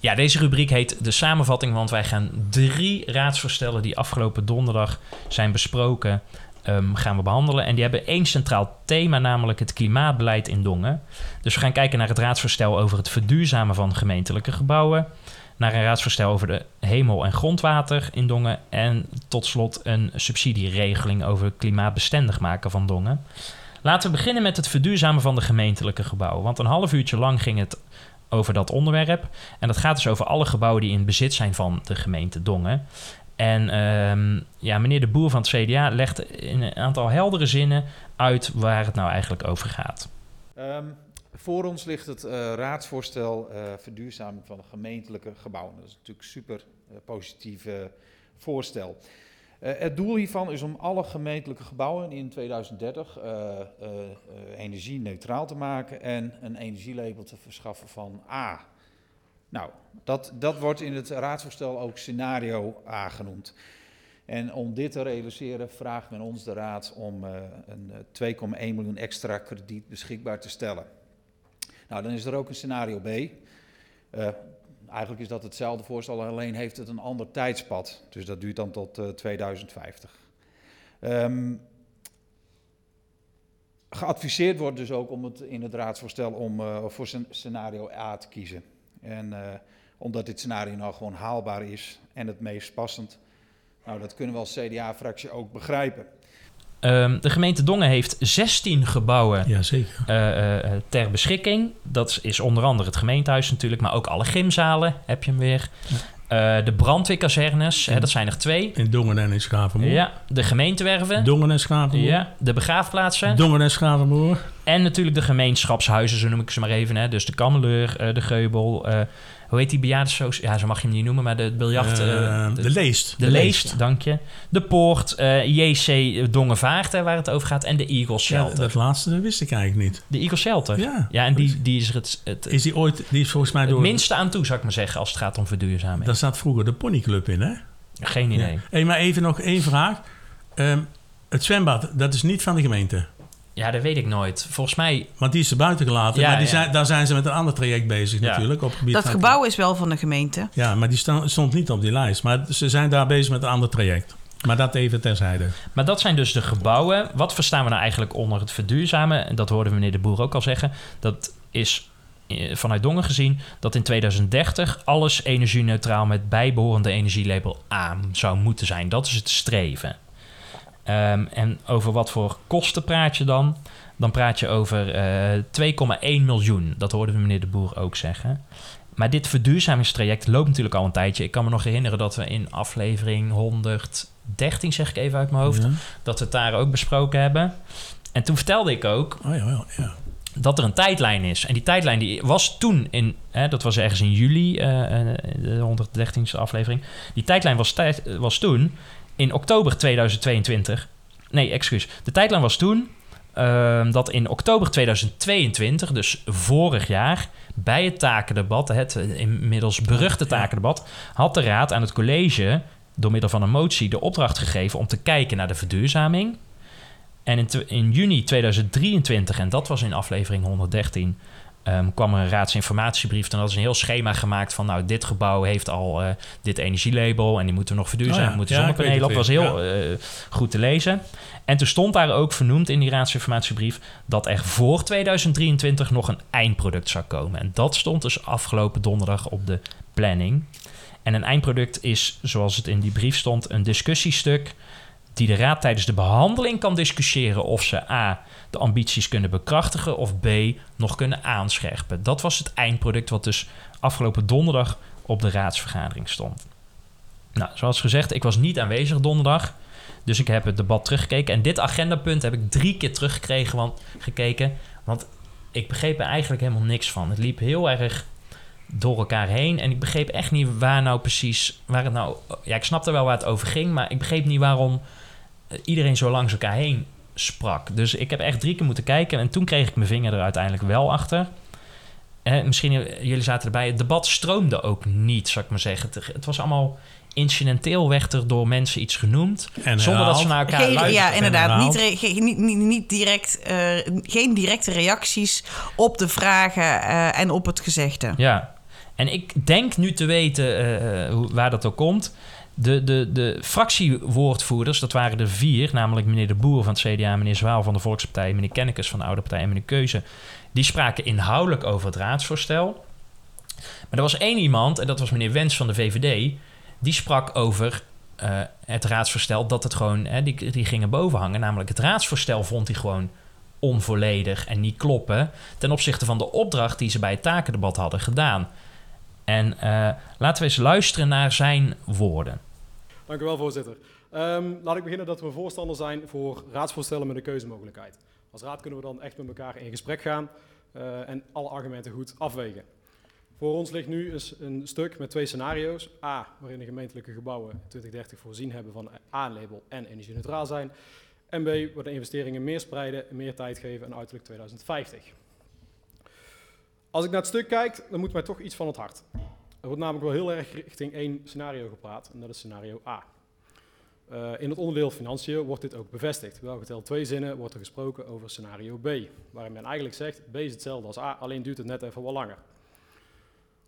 Ja, deze rubriek heet de samenvatting, want wij gaan drie raadsvoorstellen die afgelopen donderdag zijn besproken, ehm, gaan we behandelen. En die hebben één centraal thema, namelijk het klimaatbeleid in Dongen. Dus we gaan kijken naar het raadsvoorstel over het verduurzamen van gemeentelijke gebouwen, naar een raadsvoorstel over de hemel- en grondwater in Dongen en tot slot een subsidieregeling over klimaatbestendig maken van Dongen. Laten we beginnen met het verduurzamen van de gemeentelijke gebouwen. Want een half uurtje lang ging het over dat onderwerp. En dat gaat dus over alle gebouwen die in bezit zijn van de gemeente Dongen. En ehm, ja, meneer De Boer van het CDA legt in een aantal heldere zinnen uit waar het nou eigenlijk over gaat. Ehm, voor ons ligt het eh, raadsvoorstel eh, verduurzaming van de gemeentelijke gebouwen. Dat is natuurlijk super eh, positief voorstel. Het doel hiervan is om alle gemeentelijke gebouwen in 2030 eh, eh, eh, energie-neutraal te maken en een energielabel te verschaffen van A. Nou, dat, dat wordt in het raadsvoorstel ook scenario A genoemd. En om dit te realiseren vraagt men ons de raad om eh, een eh, 2,1 miljoen extra krediet beschikbaar te stellen. Nou, dan is er ook een scenario B. Eh, eigenlijk is dat hetzelfde voorstel, alleen heeft het een ander tijdspad. Dus dat duurt dan tot eh, 2050. Ehm, geadviseerd wordt dus ook om het in het raadsvoorstel om eh, voor scen- scenario A te kiezen. En eh, omdat dit scenario nou gewoon haalbaar is en het meest passend, nou dat kunnen we als CDA-fractie ook begrijpen. Ehm, de gemeente Dongen heeft 16 gebouwen ja, zeker. eh, eh, ter beschikking. Dat is onder andere het gemeentehuis natuurlijk, maar ook alle gymzalen heb je hem weer. Eh, de brandweerkazernes, hè, dat zijn er twee. In Dongen en in Schavenmoer. Ja, de gemeentewerven. Dongen en Schavenmoer. Ja, de begraafplaatsen. Dongen en Schavenmoer. En natuurlijk de gemeenschapshuizen, zo noem ik ze maar even. Hè. Dus de Kammeleur, eh, de Geubel. eh, hoe heet die bejaardensoos? Ja, zo mag je hem niet noemen, maar de biljart... eh, Eh, de, de Leest. de Leest, dank je. De Poort, eh, JC Dongenvaart, hè, waar het over gaat. En de Eagle Ja, Shelter. dat laatste dat wist ik eigenlijk niet. De Eagle Shelter. Ja. Ja, en die, die is er het, het, Is die ooit, die is volgens mij het door... minste aan toe, zou ik maar zeggen, als het gaat om verduurzaming. Daar zat vroeger de ponyclub in, hè? Geen idee. Ja. Hey, maar even nog één vraag. Ehm, het zwembad, dat is niet van de gemeente. Ja, dat weet ik nooit. Volgens mij, Want die is er buiten gelaten. Ja, maar die ja. zijn, daar zijn ze met een ander traject bezig Ja. natuurlijk. Op gebied Dat van- gebouw is wel van de gemeente. Ja, maar die stond niet op die lijst. Maar ze zijn daar bezig met een ander traject. Maar dat even terzijde. Maar dat zijn dus de gebouwen. Wat verstaan we nou eigenlijk onder het verduurzamen? En dat hoorde meneer De Boer ook al zeggen. Dat is eh, vanuit Dongen gezien dat in 2030 alles energie-neutraal met bijbehorende energielabel A zou moeten zijn. Dat is het streven. Ehm, en over wat voor kosten praat je dan? Dan praat je over eh 2,1 miljoen. Dat hoorden we meneer De Boer ook zeggen. Maar dit verduurzamingstraject loopt natuurlijk al een tijdje. Ik kan me nog herinneren dat we in aflevering 113, zeg ik even uit mijn hoofd, Ja. dat we het daar ook besproken hebben. En toen vertelde ik ook Oh ja, ja, ja. dat er een tijdlijn is. En die tijdlijn die was toen in, hè, dat was ergens in juli, eh, eh, de 113e aflevering. Die tijdlijn was, tijd, eh, was toen in oktober 2022. Nee, excuus. De tijdlijn was toen ehm, dat in oktober 2022, dus vorig jaar, bij het takendebat, het eh, inmiddels beruchte takendebat, had de Raad aan het college door middel van een motie de opdracht gegeven om te kijken naar de verduurzaming. En in, in juni 2023, en dat was in aflevering 113, ehm, kwam er een raadsinformatiebrief. En dat is een heel schema gemaakt van, nou, dit gebouw heeft al eh, dit energielabel en die moeten we nog verduurzamen, Oh ja. moeten Ja, zonnepanelen op. was heel eh, goed te lezen. En toen stond daar ook vernoemd in die raadsinformatiebrief dat er voor 2023 nog een eindproduct zou komen. En dat stond dus afgelopen donderdag op de planning. En een eindproduct is, zoals het in die brief stond, een discussiestuk die de Raad tijdens de behandeling kan discussiëren of ze A. de ambities kunnen bekrachtigen of B. nog kunnen aanscherpen. Dat was het eindproduct wat dus afgelopen donderdag op de raadsvergadering stond. Nou, zoals gezegd, ik was niet aanwezig donderdag. Dus ik heb het debat teruggekeken. En dit agendapunt heb ik drie keer teruggekregen, want, gekeken. Want ik begreep er eigenlijk helemaal niks van. Het liep heel erg door elkaar heen. En ik begreep echt niet waar nou precies... Waar het nou, ja, ik snapte wel waar het over ging, maar ik begreep niet waarom iedereen zo langs elkaar heen sprak. Dus ik heb echt drie keer moeten kijken. En toen kreeg ik mijn vinger er uiteindelijk wel achter. Eh, misschien, eh, jullie zaten erbij. Het debat stroomde ook niet, zou ik maar zeggen. Het, het was allemaal incidenteel werd er door mensen iets genoemd. En zonder dat ze naar elkaar Geen, luisterden. ja, inderdaad. Niet, niet, niet, niet direct, eh, geen directe reacties op de vragen eh, en op het gezegde. Ja, en ik denk nu te weten eh, eh, waar dat ook komt. De, de, de fractiewoordvoerders, dat waren er vier, namelijk meneer De Boer van het CDA, meneer Zwaal van de Volkspartij, meneer Kennekes van de Oude Partij en meneer Keuze. Die spraken inhoudelijk over het raadsvoorstel. Maar er was één iemand, en dat was meneer Wens van de VVD, die sprak over eh, het raadsvoorstel dat het gewoon, hè, die, die gingen boven hangen. Namelijk het raadsvoorstel vond hij gewoon onvolledig en niet kloppen ten opzichte van de opdracht die ze bij het takendebat hadden gedaan. En eh, laten we eens luisteren naar zijn woorden. Dank u wel, voorzitter. Ehm, laat ik beginnen dat we voorstander zijn voor raadsvoorstellen met een keuzemogelijkheid. Als raad kunnen we dan echt met elkaar in gesprek gaan eh, en alle argumenten goed afwegen. Voor ons ligt nu een stuk met twee scenario's. A, waarin de gemeentelijke gebouwen in 2030 voorzien hebben van A-label en energie-neutraal zijn. En B, waar de investeringen meer spreiden en meer tijd geven en uiterlijk 2050. Als ik naar het stuk kijk, dan moet mij toch iets van het hart. Er wordt namelijk wel heel erg richting één scenario gepraat en dat is scenario A. Eh, in het onderdeel financiën wordt dit ook bevestigd. Welgeteld twee zinnen wordt er gesproken over scenario B, waarin men eigenlijk zegt B is hetzelfde als A, alleen duurt het net even wat langer.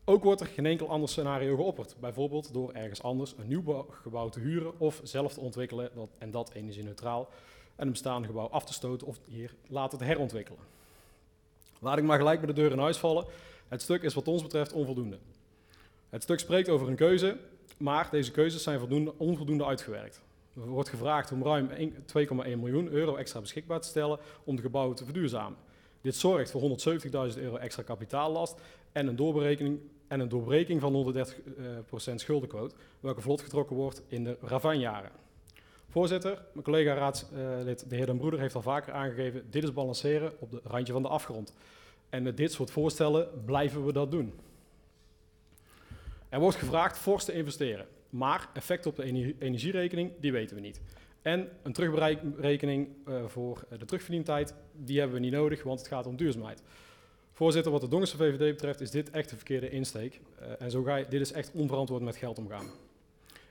Ook wordt er geen enkel ander scenario geopperd, bijvoorbeeld door ergens anders een nieuw bouw- gebouw te huren of zelf te ontwikkelen en dat energie-neutraal en een bestaande gebouw af te stoten of hier later te herontwikkelen. Laat ik maar gelijk bij de deur in huis vallen. Het stuk is wat ons betreft onvoldoende. Het stuk spreekt over een keuze, maar deze keuzes zijn voldoende, onvoldoende uitgewerkt. Er wordt gevraagd om ruim 1 2,1 miljoen euro extra beschikbaar te stellen om de gebouwen te verduurzamen. Dit zorgt voor 170.000 euro extra kapitaallast en een doorberekening en een doorbreking van 130% procent schuldenquote, welke vlot getrokken wordt in de ravanjaren. Voorzitter, mijn collega raadslid de heer Den Broeder heeft al vaker aangegeven, dit is balanceren op de randje van de afgrond. En met dit soort voorstellen blijven we dat doen. Er wordt gevraagd fors te investeren, maar effect op de ener- energierekening, die weten we niet. En een terugberekening eh, voor de terugverdientijd, die hebben we niet nodig, want het gaat om duurzaamheid. Voorzitter, wat de Dongense VVD betreft is dit echt de verkeerde insteek. Eh, en zo ga je, dit is echt onverantwoord met geld omgaan.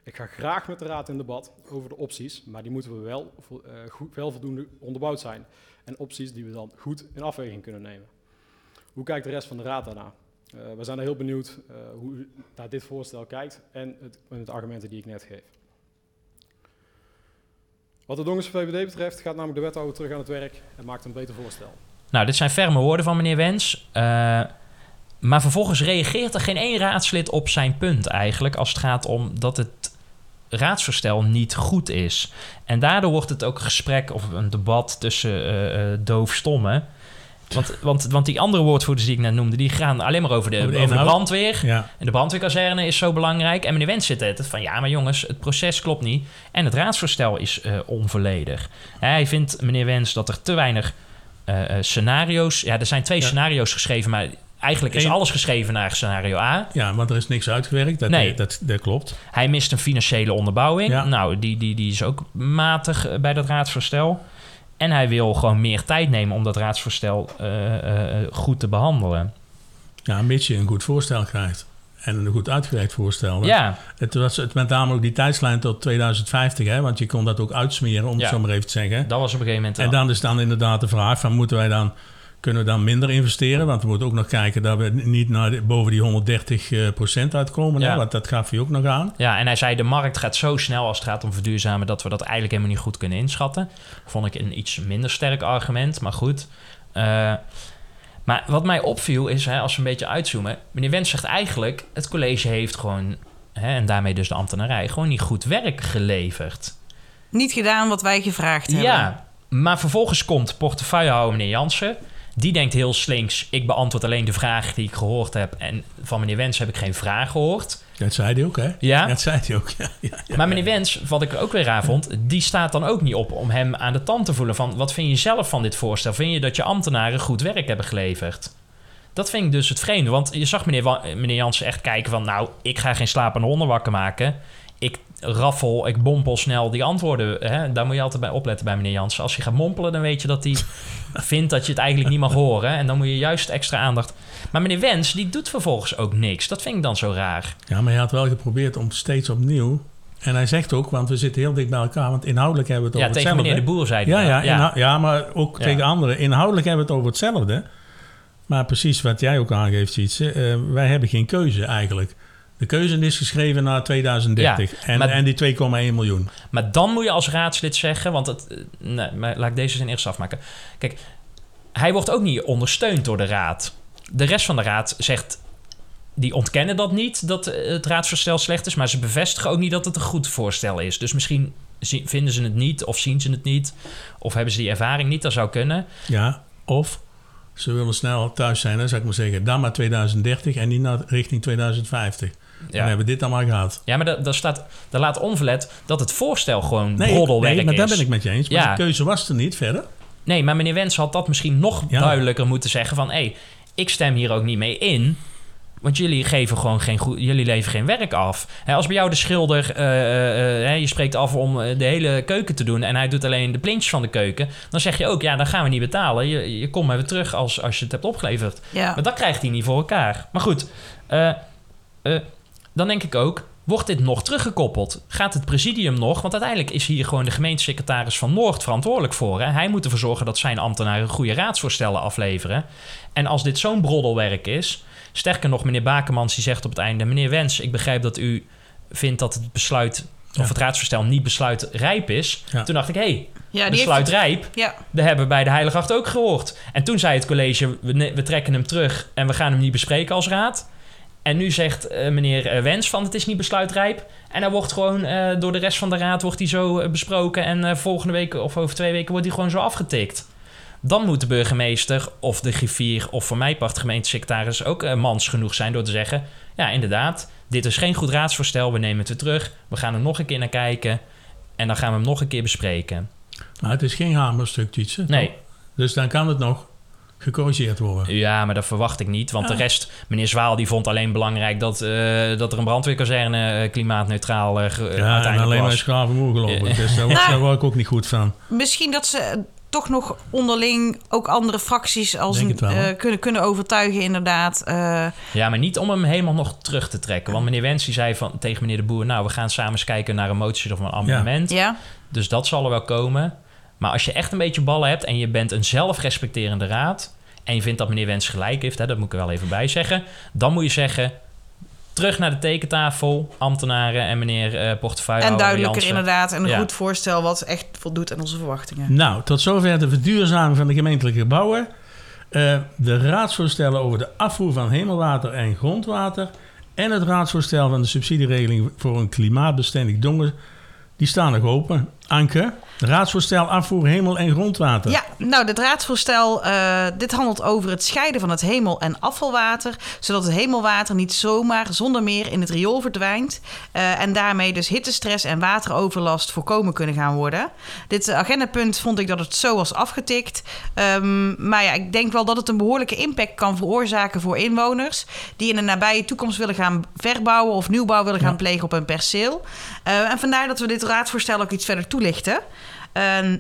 Ik ga graag met de Raad in debat over de opties, maar die moeten we wel, eh, goed, wel voldoende onderbouwd zijn. En opties die we dan goed in afweging kunnen nemen. Hoe kijkt de rest van de Raad daarna? Eh, we zijn er heel benieuwd eh, hoe u naar dit voorstel kijkt en het, de argumenten die ik net geef. Wat de Dongense VVD betreft gaat namelijk de wethouder terug aan het werk en maakt een beter voorstel. Nou, dit zijn ferme woorden van meneer Wens. Maar vervolgens reageert er geen één raadslid op zijn punt eigenlijk... als het gaat om dat het raadsvoorstel niet goed is. En daardoor wordt het ook een gesprek of een debat tussen eh, doofstommen. Want, want, want die andere woordvoerders die ik net noemde... die gaan alleen maar over de, Over de over de brandweer... Ja, En de brandweerkazerne is zo belangrijk. En meneer Wens zit het van ja, maar jongens, het proces klopt niet. En het raadsvoorstel is eh, onvolledig. Hij vindt, meneer Wens, dat er te weinig eh, scenario's... Ja, er zijn twee Ja. scenario's geschreven, maar eigenlijk is alles geschreven naar scenario A. ja, want er is niks uitgewerkt. Dat, Nee. dat, dat klopt. Hij mist een financiële onderbouwing. Ja. Nou, die, die, die is ook matig eh, bij dat raadsvoorstel. En hij wil gewoon meer tijd nemen om dat raadsvoorstel eh, eh, goed te behandelen. Ja, mits je een goed voorstel krijgt. En een goed uitgewerkt voorstel. Ja, Het was het met name ook die tijdslijn tot 2050, hè, want je kon dat ook uitsmeren, om Ja. het zo maar even te zeggen. dat was op een gegeven moment... En dan is dan inderdaad de vraag van moeten wij dan, kunnen we dan minder investeren? Want we moeten ook nog kijken dat we niet naar de- boven die 130 eh, procent uitkomen, Ja. hè, want dat gaf je ook nog aan. Ja, en hij zei de markt gaat zo snel als het gaat om verduurzamen dat we dat eigenlijk helemaal niet goed kunnen inschatten. Vond ik een iets minder sterk argument, maar goed. Eh, maar wat mij opviel is, hè, als we een beetje uitzoomen, meneer Wens zegt eigenlijk, het college heeft gewoon, hè, en daarmee dus de ambtenarij, gewoon niet goed werk geleverd. Niet gedaan wat wij gevraagd hebben. Ja, maar vervolgens komt portefeuillehouder meneer Jansen. Die denkt heel slinks, ik beantwoord alleen de vraag die ik gehoord heb. En van meneer Wens heb ik geen vraag gehoord. Dat zei hij ook, hè? Ja? Dat zei hij ook, ja. ja, ja. Maar meneer Wens, wat ik ook weer raar vond, die staat dan ook niet op om hem aan de tand te voelen van wat vind je zelf van dit voorstel? Vind je dat je ambtenaren goed werk hebben geleverd? Dat vind ik dus het vreemde, want je zag meneer, Wa- meneer Jansen echt kijken van nou, ik ga geen slapende honden wakker maken. Ik raffel, ik mompel snel die antwoorden. Hè? Daar moet je altijd bij opletten bij meneer Jansen. Als je gaat mompelen, dan weet je dat hij vindt dat je het eigenlijk niet mag horen. En dan moet je juist extra aandacht. Maar meneer Wens, die doet vervolgens ook niks. Dat vind ik dan zo raar. Ja, maar hij had wel geprobeerd om steeds opnieuw... En hij zegt ook, want we zitten heel dicht bij elkaar... want inhoudelijk hebben we het Ja, over tegen hetzelfde. meneer De Boer zei Ja, hij ja, ja. inhou- ja, maar ook Ja. tegen anderen. Inhoudelijk hebben we het over hetzelfde. Maar precies wat jij ook aangeeft, Sietse, eh, wij hebben geen keuze eigenlijk. De keuze is geschreven naar 2030 Ja, en, maar- en die 2,1 miljoen. Maar dan moet je als raadslid zeggen, want het, eh, nee, maar laat ik deze zin eerst afmaken. Kijk, hij wordt ook niet ondersteund door de raad. De rest van de raad zegt, die ontkennen dat niet, dat eh, het raadsvoorstel slecht is, maar ze bevestigen ook niet dat het een goed voorstel is. Dus misschien vinden ze het niet, of zien ze het niet, of hebben ze die ervaring niet, dat zou kunnen. Ja, of ze willen snel thuis zijn, hè, zou ik maar zeggen. Dan maar 2030 en niet naar richting 2050. Dan Ja, hebben we dit allemaal gehad. ja maar daar, daar staat, daar laat onverlet dat het voorstel gewoon Nee, broddelwerk nee maar daar is. ben ik met je eens. Maar Ja. de keuze was er niet verder. Nee, maar meneer Wens had dat misschien nog Ja. duidelijker moeten zeggen van... hé, ik stem hier ook niet mee in... Want jullie geven gewoon geen goed, jullie leveren geen werk af. Hè, als bij jou de schilder, eh, eh, eh, je spreekt af om de hele keuken te doen en hij doet alleen de plintjes van de keuken, dan zeg je ook, ja, dan gaan we niet betalen. Je, je komt maar weer terug als, als je het hebt opgeleverd. Ja. Maar dat krijgt hij niet voor elkaar. Maar goed, eh, eh, dan denk ik ook, wordt dit nog teruggekoppeld? Gaat het presidium nog? Want uiteindelijk is hier gewoon de gemeentesecretaris van Noord verantwoordelijk voor. Hè? Hij moet ervoor zorgen dat zijn ambtenaren goede raadsvoorstellen afleveren. En als dit zo'n broddelwerk is... Sterker nog, meneer Bakemans die zegt op het einde... Meneer Wens, ik begrijp dat u vindt dat het besluit... Ja. of het raadsvoorstel niet besluitrijp is. Ja. Toen dacht ik, hé, hey, Ja, besluit heeft, rijp... ja, Dat hebben we bij de Heilige Acht ook gehoord. En toen zei het college, we trekken hem terug en we gaan hem niet bespreken als raad. En nu zegt eh, meneer eh, Wens van het is niet besluitrijp. En hij wordt gewoon eh, door de rest van de raad wordt hij zo besproken. En volgende week of over twee weken wordt hij gewoon zo afgetikt. Dan moet de burgemeester of de griffier of voor mij part de gemeentesecretaris ook mans genoeg zijn door te zeggen... Ja, inderdaad, dit is geen goed raadsvoorstel, we nemen het weer terug. We gaan er nog een keer naar kijken en dan gaan we hem nog een keer bespreken. Maar het is geen hamerstuk, Tjitse. Nee, Dus dan kan het nog gecorrigeerd worden. Ja, maar dat verwacht ik niet. Want de Ah. rest, meneer Zwaal, die vond alleen belangrijk dat, eh, dat er een brandweerkazerne eh, klimaatneutraal ge- Ja, en alleen maar schravenmoer. Ja. Dus daar, Nou. daar word ik ook niet goed van. misschien dat ze toch nog onderling ook andere fracties als een, wel, eh, kunnen, kunnen overtuigen, inderdaad. Eh, Ja, maar niet om hem helemaal nog terug te trekken. Want meneer Wens die zei van, tegen meneer de Boer... nou, we gaan samen eens kijken naar een motie of een amendement. ja. Dus dat zal er wel komen. Maar als je echt een beetje ballen hebt... en je bent een zelfrespecterende raad... en je vindt dat meneer Wens gelijk heeft... Hè, dat moet ik er wel even bij zeggen... dan moet je zeggen... terug naar de tekentafel, ambtenaren en meneer eh portefeuille. En duidelijker Jansen. inderdaad. En een Ja. goed voorstel wat echt voldoet aan onze verwachtingen. Nou, tot zover de verduurzaming van de gemeentelijke gebouwen. Eh, de raadsvoorstellen over de afvoer van hemelwater en grondwater... en het raadsvoorstel van de subsidieregeling voor een klimaatbestendig dongen... die staan nog open. Anke, raadsvoorstel afvoer hemel- en grondwater. Ja, nou, dit raadsvoorstel, eh, dit handelt over het scheiden van het hemel- en afvalwater, zodat het hemelwater niet zomaar zonder meer in het riool verdwijnt eh, en daarmee dus hittestress en wateroverlast voorkomen kunnen gaan worden. Dit agendapunt vond ik dat het zo was afgetikt, Ehm, maar ja, ik denk wel dat het een behoorlijke impact kan veroorzaken voor inwoners die in de nabije toekomst willen gaan verbouwen of nieuwbouw willen gaan Ja. plegen op hun perceel. Eh, en vandaar dat we dit raadsvoorstel ook iets verder toelichten.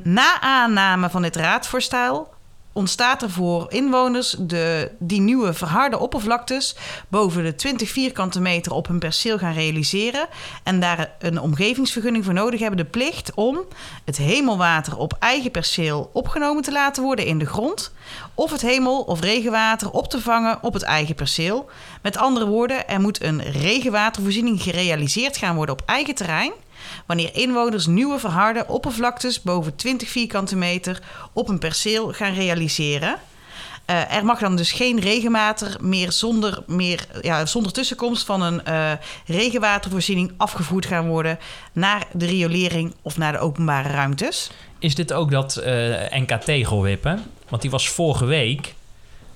Na aanname van dit raadsvoorstel ontstaat er voor inwoners de, die nieuwe verharde oppervlaktes boven de 20 vierkante meter op hun perceel gaan realiseren en daar een omgevingsvergunning voor nodig hebben, de plicht om het hemelwater op eigen perceel opgenomen te laten worden in de grond of het hemel- of regenwater op te vangen op het eigen perceel. Met andere woorden, er moet een regenwatervoorziening gerealiseerd gaan worden op eigen terrein wanneer inwoners nieuwe verharde oppervlaktes boven 20 vierkante meter op een perceel gaan realiseren. Eh, er mag dan dus geen regenwater meer zonder, meer, ja, zonder tussenkomst van een eh, regenwatervoorziening afgevoerd gaan worden naar de riolering of naar de openbare ruimtes. Is dit ook dat eh, NK tegelwippen? Want die was vorige week.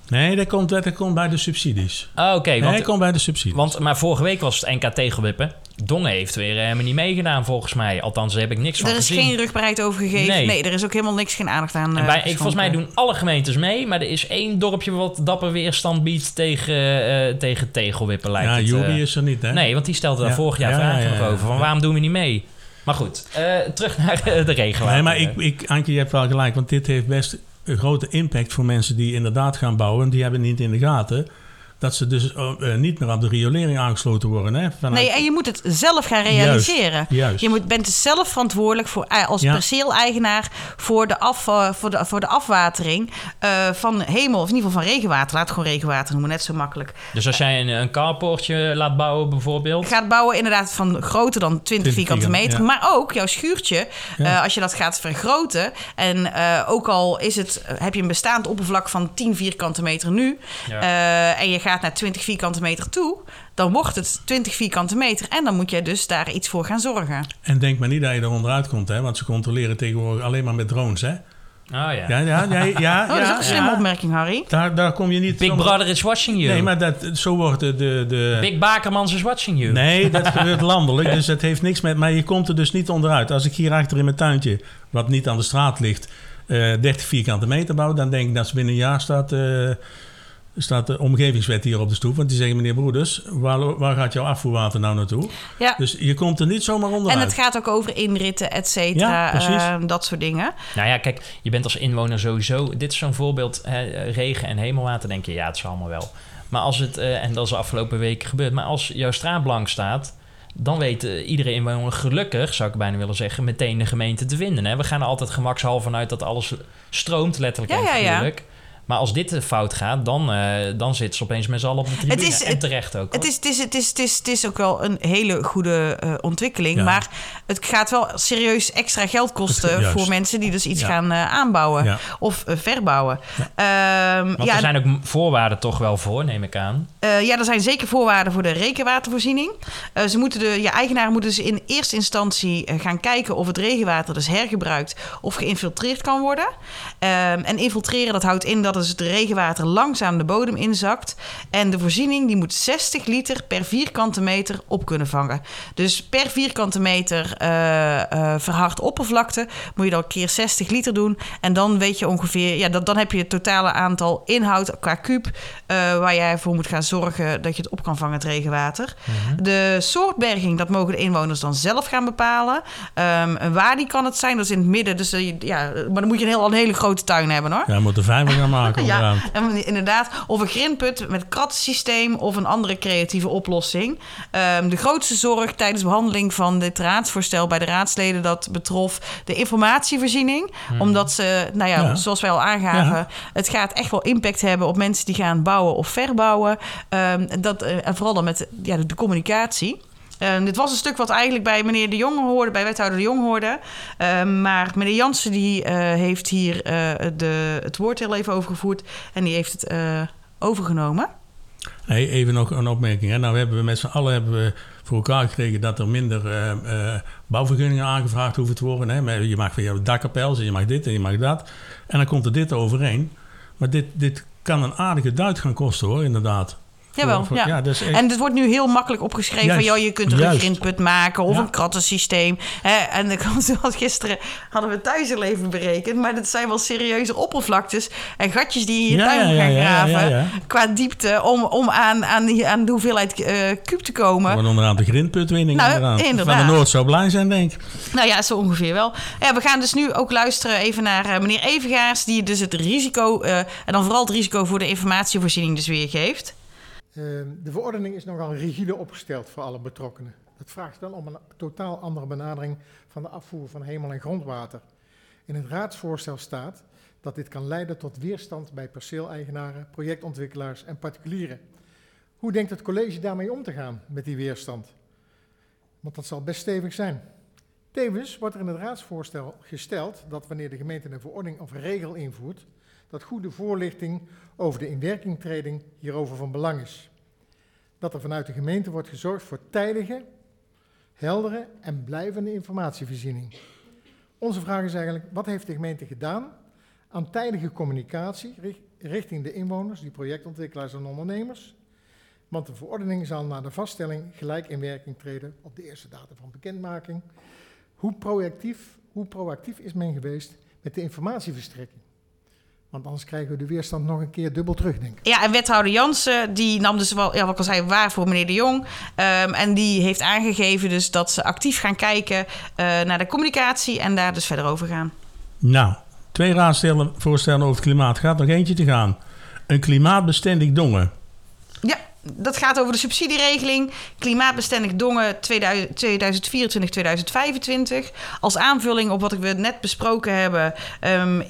Nee, dat komt, dat komt bij de subsidies. Oh, Oké, nee, want, dat komt bij de subsidies. want maar vorige week was het NK tegelwippen. Dongen heeft weer eh, helemaal niet meegedaan volgens mij. Althans, daar heb ik niks van Er is gezien. geen rugbaarheid over gegeven. Nee. Nee. er is ook helemaal niks, geen aandacht aan. En eh, bij, ik, volgens mij doen alle gemeentes mee, maar er is één dorpje wat dapper weerstand biedt tegen, eh, tegen tegelwippen, lijkt ja, het. Jury eh. is er niet, hè? Nee, want die stelde daar Ja. vorig jaar Ja, vragen ja, nog ja, over. Van ja. waarom doen we niet mee? Maar goed, eh, terug naar eh, de regenwater. Nee, maar ik, ik, Anke, je hebt wel gelijk, want dit heeft best een grote impact voor mensen die inderdaad gaan bouwen. Die hebben niet in de gaten dat ze dus eh, eh, niet meer aan de riolering aangesloten worden. Hè, vanuit- Nee, en je moet het zelf gaan realiseren. Juist. Je moet, bent dus zelf verantwoordelijk voor, eh, als Ja. perceeleigenaar voor de, af, eh, voor de, voor de afwatering eh, van hemel, of in ieder geval van regenwater. Laat het gewoon regenwater noemen, net zo makkelijk. Dus als jij een, een carportje laat bouwen bijvoorbeeld... Gaat bouwen inderdaad van groter dan 20 vierkante vierkant, meter. ja. Maar ook jouw schuurtje, Ja. eh, als je dat gaat vergroten. En eh, ook al is het, heb je een bestaand oppervlak van 10 vierkante meter nu. Ja. eh, en je gaat naar 20 vierkante meter toe. Dan wordt het 20 vierkante meter. En dan moet je dus daar iets voor gaan zorgen. En denk maar niet dat je er onderuit komt, hè, want ze controleren tegenwoordig alleen maar met drones. Hè? Oh ja. Ja, ja, ja, ja, Oh, dat is ook een slimme ja. opmerking, Harry. Daar, daar kom je niet Big zomaar- Brother is watching you. Nee, maar dat, zo wordt de... de, de Big Bakermans is watching you. Nee, dat gebeurt landelijk, dus het heeft niks met... Maar je komt er dus niet onderuit. Als ik hier achter in mijn tuintje, wat niet aan de straat ligt, eh 30 vierkante meter bouw... dan denk ik dat ze binnen een jaar staat, eh, staat de omgevingswet hier op de stoep. Want die zeggen, meneer Broeders, waar, waar gaat jouw afvoerwater nou naartoe? Ja. Dus je komt er niet zomaar En onderuit. het gaat ook over inritten, et cetera. precies. eh, dat soort dingen. Nou ja, kijk, je bent als inwoner sowieso... Dit is zo'n voorbeeld, hè, regen en hemelwater, denk je, ja, het is allemaal wel. Maar als het, eh, en dat is de afgelopen weken gebeurd... maar als jouw straat blank staat... dan weet eh, iedere inwoner gelukkig, zou ik bijna willen zeggen... meteen de gemeente te vinden. Hè? We gaan er altijd gemakshalve vanuit dat alles stroomt, letterlijk Ja, en ja, ja. Maar als dit eh, fout gaat, dan, eh, dan zitten ze opeens met z'n allen op de tribune. is- en terecht ook. Het is, het, is, het, is, het, is, het is ook wel een hele goede eh, ontwikkeling. Ja. Maar het gaat wel serieus extra geld kosten Het- voor mensen die dus iets Ja. gaan eh, aanbouwen Ja. of verbouwen. Ehm, Want ja, er zijn ook voorwaarden toch wel voor, neem ik aan. eh, ja, er zijn zeker voorwaarden voor de regenwatervoorziening. Eh, ze moeten de, je eigenaren moeten dus in eerste instantie gaan kijken of het regenwater dus hergebruikt of geïnfiltreerd kan worden. Ehm, en infiltreren, dat houdt in dat dus het regenwater langzaam de bodem inzakt. En de voorziening die moet 60 liter per vierkante meter op kunnen vangen. Dus per vierkante meter eh, eh, verhard oppervlakte moet je dan keer 60 liter doen. En dan weet je ongeveer, ja, dat, dan heb je het totale aantal inhoud qua kuub eh, waar jij voor moet gaan zorgen dat je het op kan vangen, het regenwater. De soortberging, dat mogen de inwoners dan zelf gaan bepalen. Ehm, waar die kan het zijn, dat is in het midden. Dus ja, maar dan moet je een, heel, een hele grote tuin hebben hoor. Ja, we moeten vijver gaan maken Ja, inderdaad. Of een grindput met kratsysteem of een andere creatieve oplossing. Ehm, de grootste zorg tijdens behandeling van dit raadsvoorstel bij de raadsleden... dat betrof de informatievoorziening. Omdat ze, nou ja, Ja. zoals wij al aangaven... Ja. het gaat echt wel impact hebben op mensen die gaan bouwen of verbouwen. Ehm, dat, eh, en vooral dan met ja, de, de communicatie. En dit was een stuk wat eigenlijk bij meneer De Jong hoorde, bij wethouder De Jong hoorde. Ehm, maar meneer Jansen die, eh, heeft hier eh, de, het woord heel even overgevoerd en die heeft het eh, overgenomen. Hey, even nog een opmerking. Nou hebben we met z'n allen hebben we voor elkaar gekregen dat er minder eh, eh, bouwvergunningen aangevraagd hoeven te worden. Hè. Je mag van jouw dakkapel, je mag dit en je mag dat. En dan komt er dit overheen. Maar dit, dit kan een aardige duit gaan kosten hoor, inderdaad. Jawel, ja. is echt- En het wordt nu heel makkelijk opgeschreven. Juist, Van, joh, je kunt er een grindput maken of Ja. een krattensysteem. Hè, en zoals gisteren hadden we thuis al even berekend. Maar dat zijn wel serieuze oppervlaktes en gatjes die je in je Ja, tuin ja, moet ja, gaan ja, ja, graven. ja. Qua diepte om, om aan, aan, die, aan de hoeveelheid kuub te komen. Gewoon onderaan de grindputwinning. Nou, inderdaad. Van de Noord zou blij zijn, denk ik. Nou ja, zo ongeveer wel. Ja, we gaan dus nu ook luisteren even naar eh, meneer Evengaars... die dus het risico, eh, en dan vooral het risico voor de informatievoorziening dus weergeeft. Eh, de verordening is nogal rigide opgesteld voor alle betrokkenen. Dat vraagt wel om een totaal andere benadering van de afvoer van hemel- en grondwater. In het raadsvoorstel staat dat dit kan leiden tot weerstand bij perceeleigenaren, projectontwikkelaars en particulieren. Hoe denkt het college daarmee om te gaan met die weerstand? Want dat zal best stevig zijn. Tevens wordt er in het raadsvoorstel gesteld dat wanneer de gemeente een verordening of regel invoert, dat goede voorlichting over de inwerkingtreding hierover van belang is. Dat er vanuit de gemeente wordt gezorgd voor tijdige, heldere en blijvende informatievoorziening. Onze vraag is eigenlijk, wat heeft de gemeente gedaan aan tijdige communicatie richt- richting de inwoners, die projectontwikkelaars en ondernemers. Want de verordening zal na de vaststelling gelijk in werking treden op de eerste datum van bekendmaking. Hoe proactief, hoe proactief is men geweest met de informatieverstrekking? Want anders krijgen we de weerstand nog een keer dubbel terug, denk ik. Ja, en wethouder Jansen, die nam dus wel, ja, wat ik al zei, waar voor meneer De Jong. Ehm, en die heeft aangegeven dus dat ze actief gaan kijken eh, naar de communicatie en daar dus verder over gaan. Nou, twee raadstellen voorstellen over het klimaat. Gaat nog eentje te gaan. Een klimaatbestendig dongen. Ja, dat gaat over de subsidieregeling klimaatbestendig Dongen 2024-2025. Als aanvulling op wat we net besproken hebben, ehm, eh,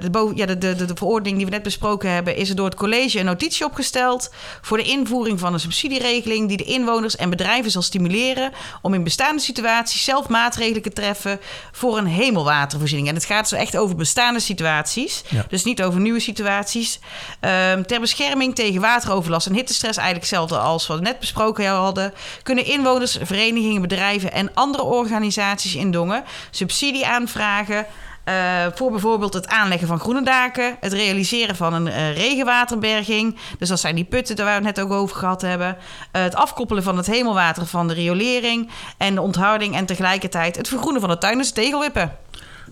de, ja, de, de, de, de verordening die we net besproken hebben, is er door het college een notitie opgesteld voor de invoering van een subsidieregeling die de inwoners en bedrijven zal stimuleren om in bestaande situaties zelf maatregelen te treffen voor een hemelwatervoorziening. En het gaat zo echt over bestaande situaties, Ja. dus niet over nieuwe situaties. Ehm, ter bescherming tegen wateroverlast en hittestress, hetzelfde als wat we net besproken hadden, kunnen inwoners, verenigingen, bedrijven en andere organisaties in Dongen subsidie aanvragen. eh, voor bijvoorbeeld het aanleggen van groene daken, het realiseren van een eh, regenwaterberging. Dus dat zijn die putten waar we het net ook over gehad hebben. eh, het afkoppelen van het hemelwater van de riolering en de onthouding en tegelijkertijd het vergroenen van de tuin de tegelwippen.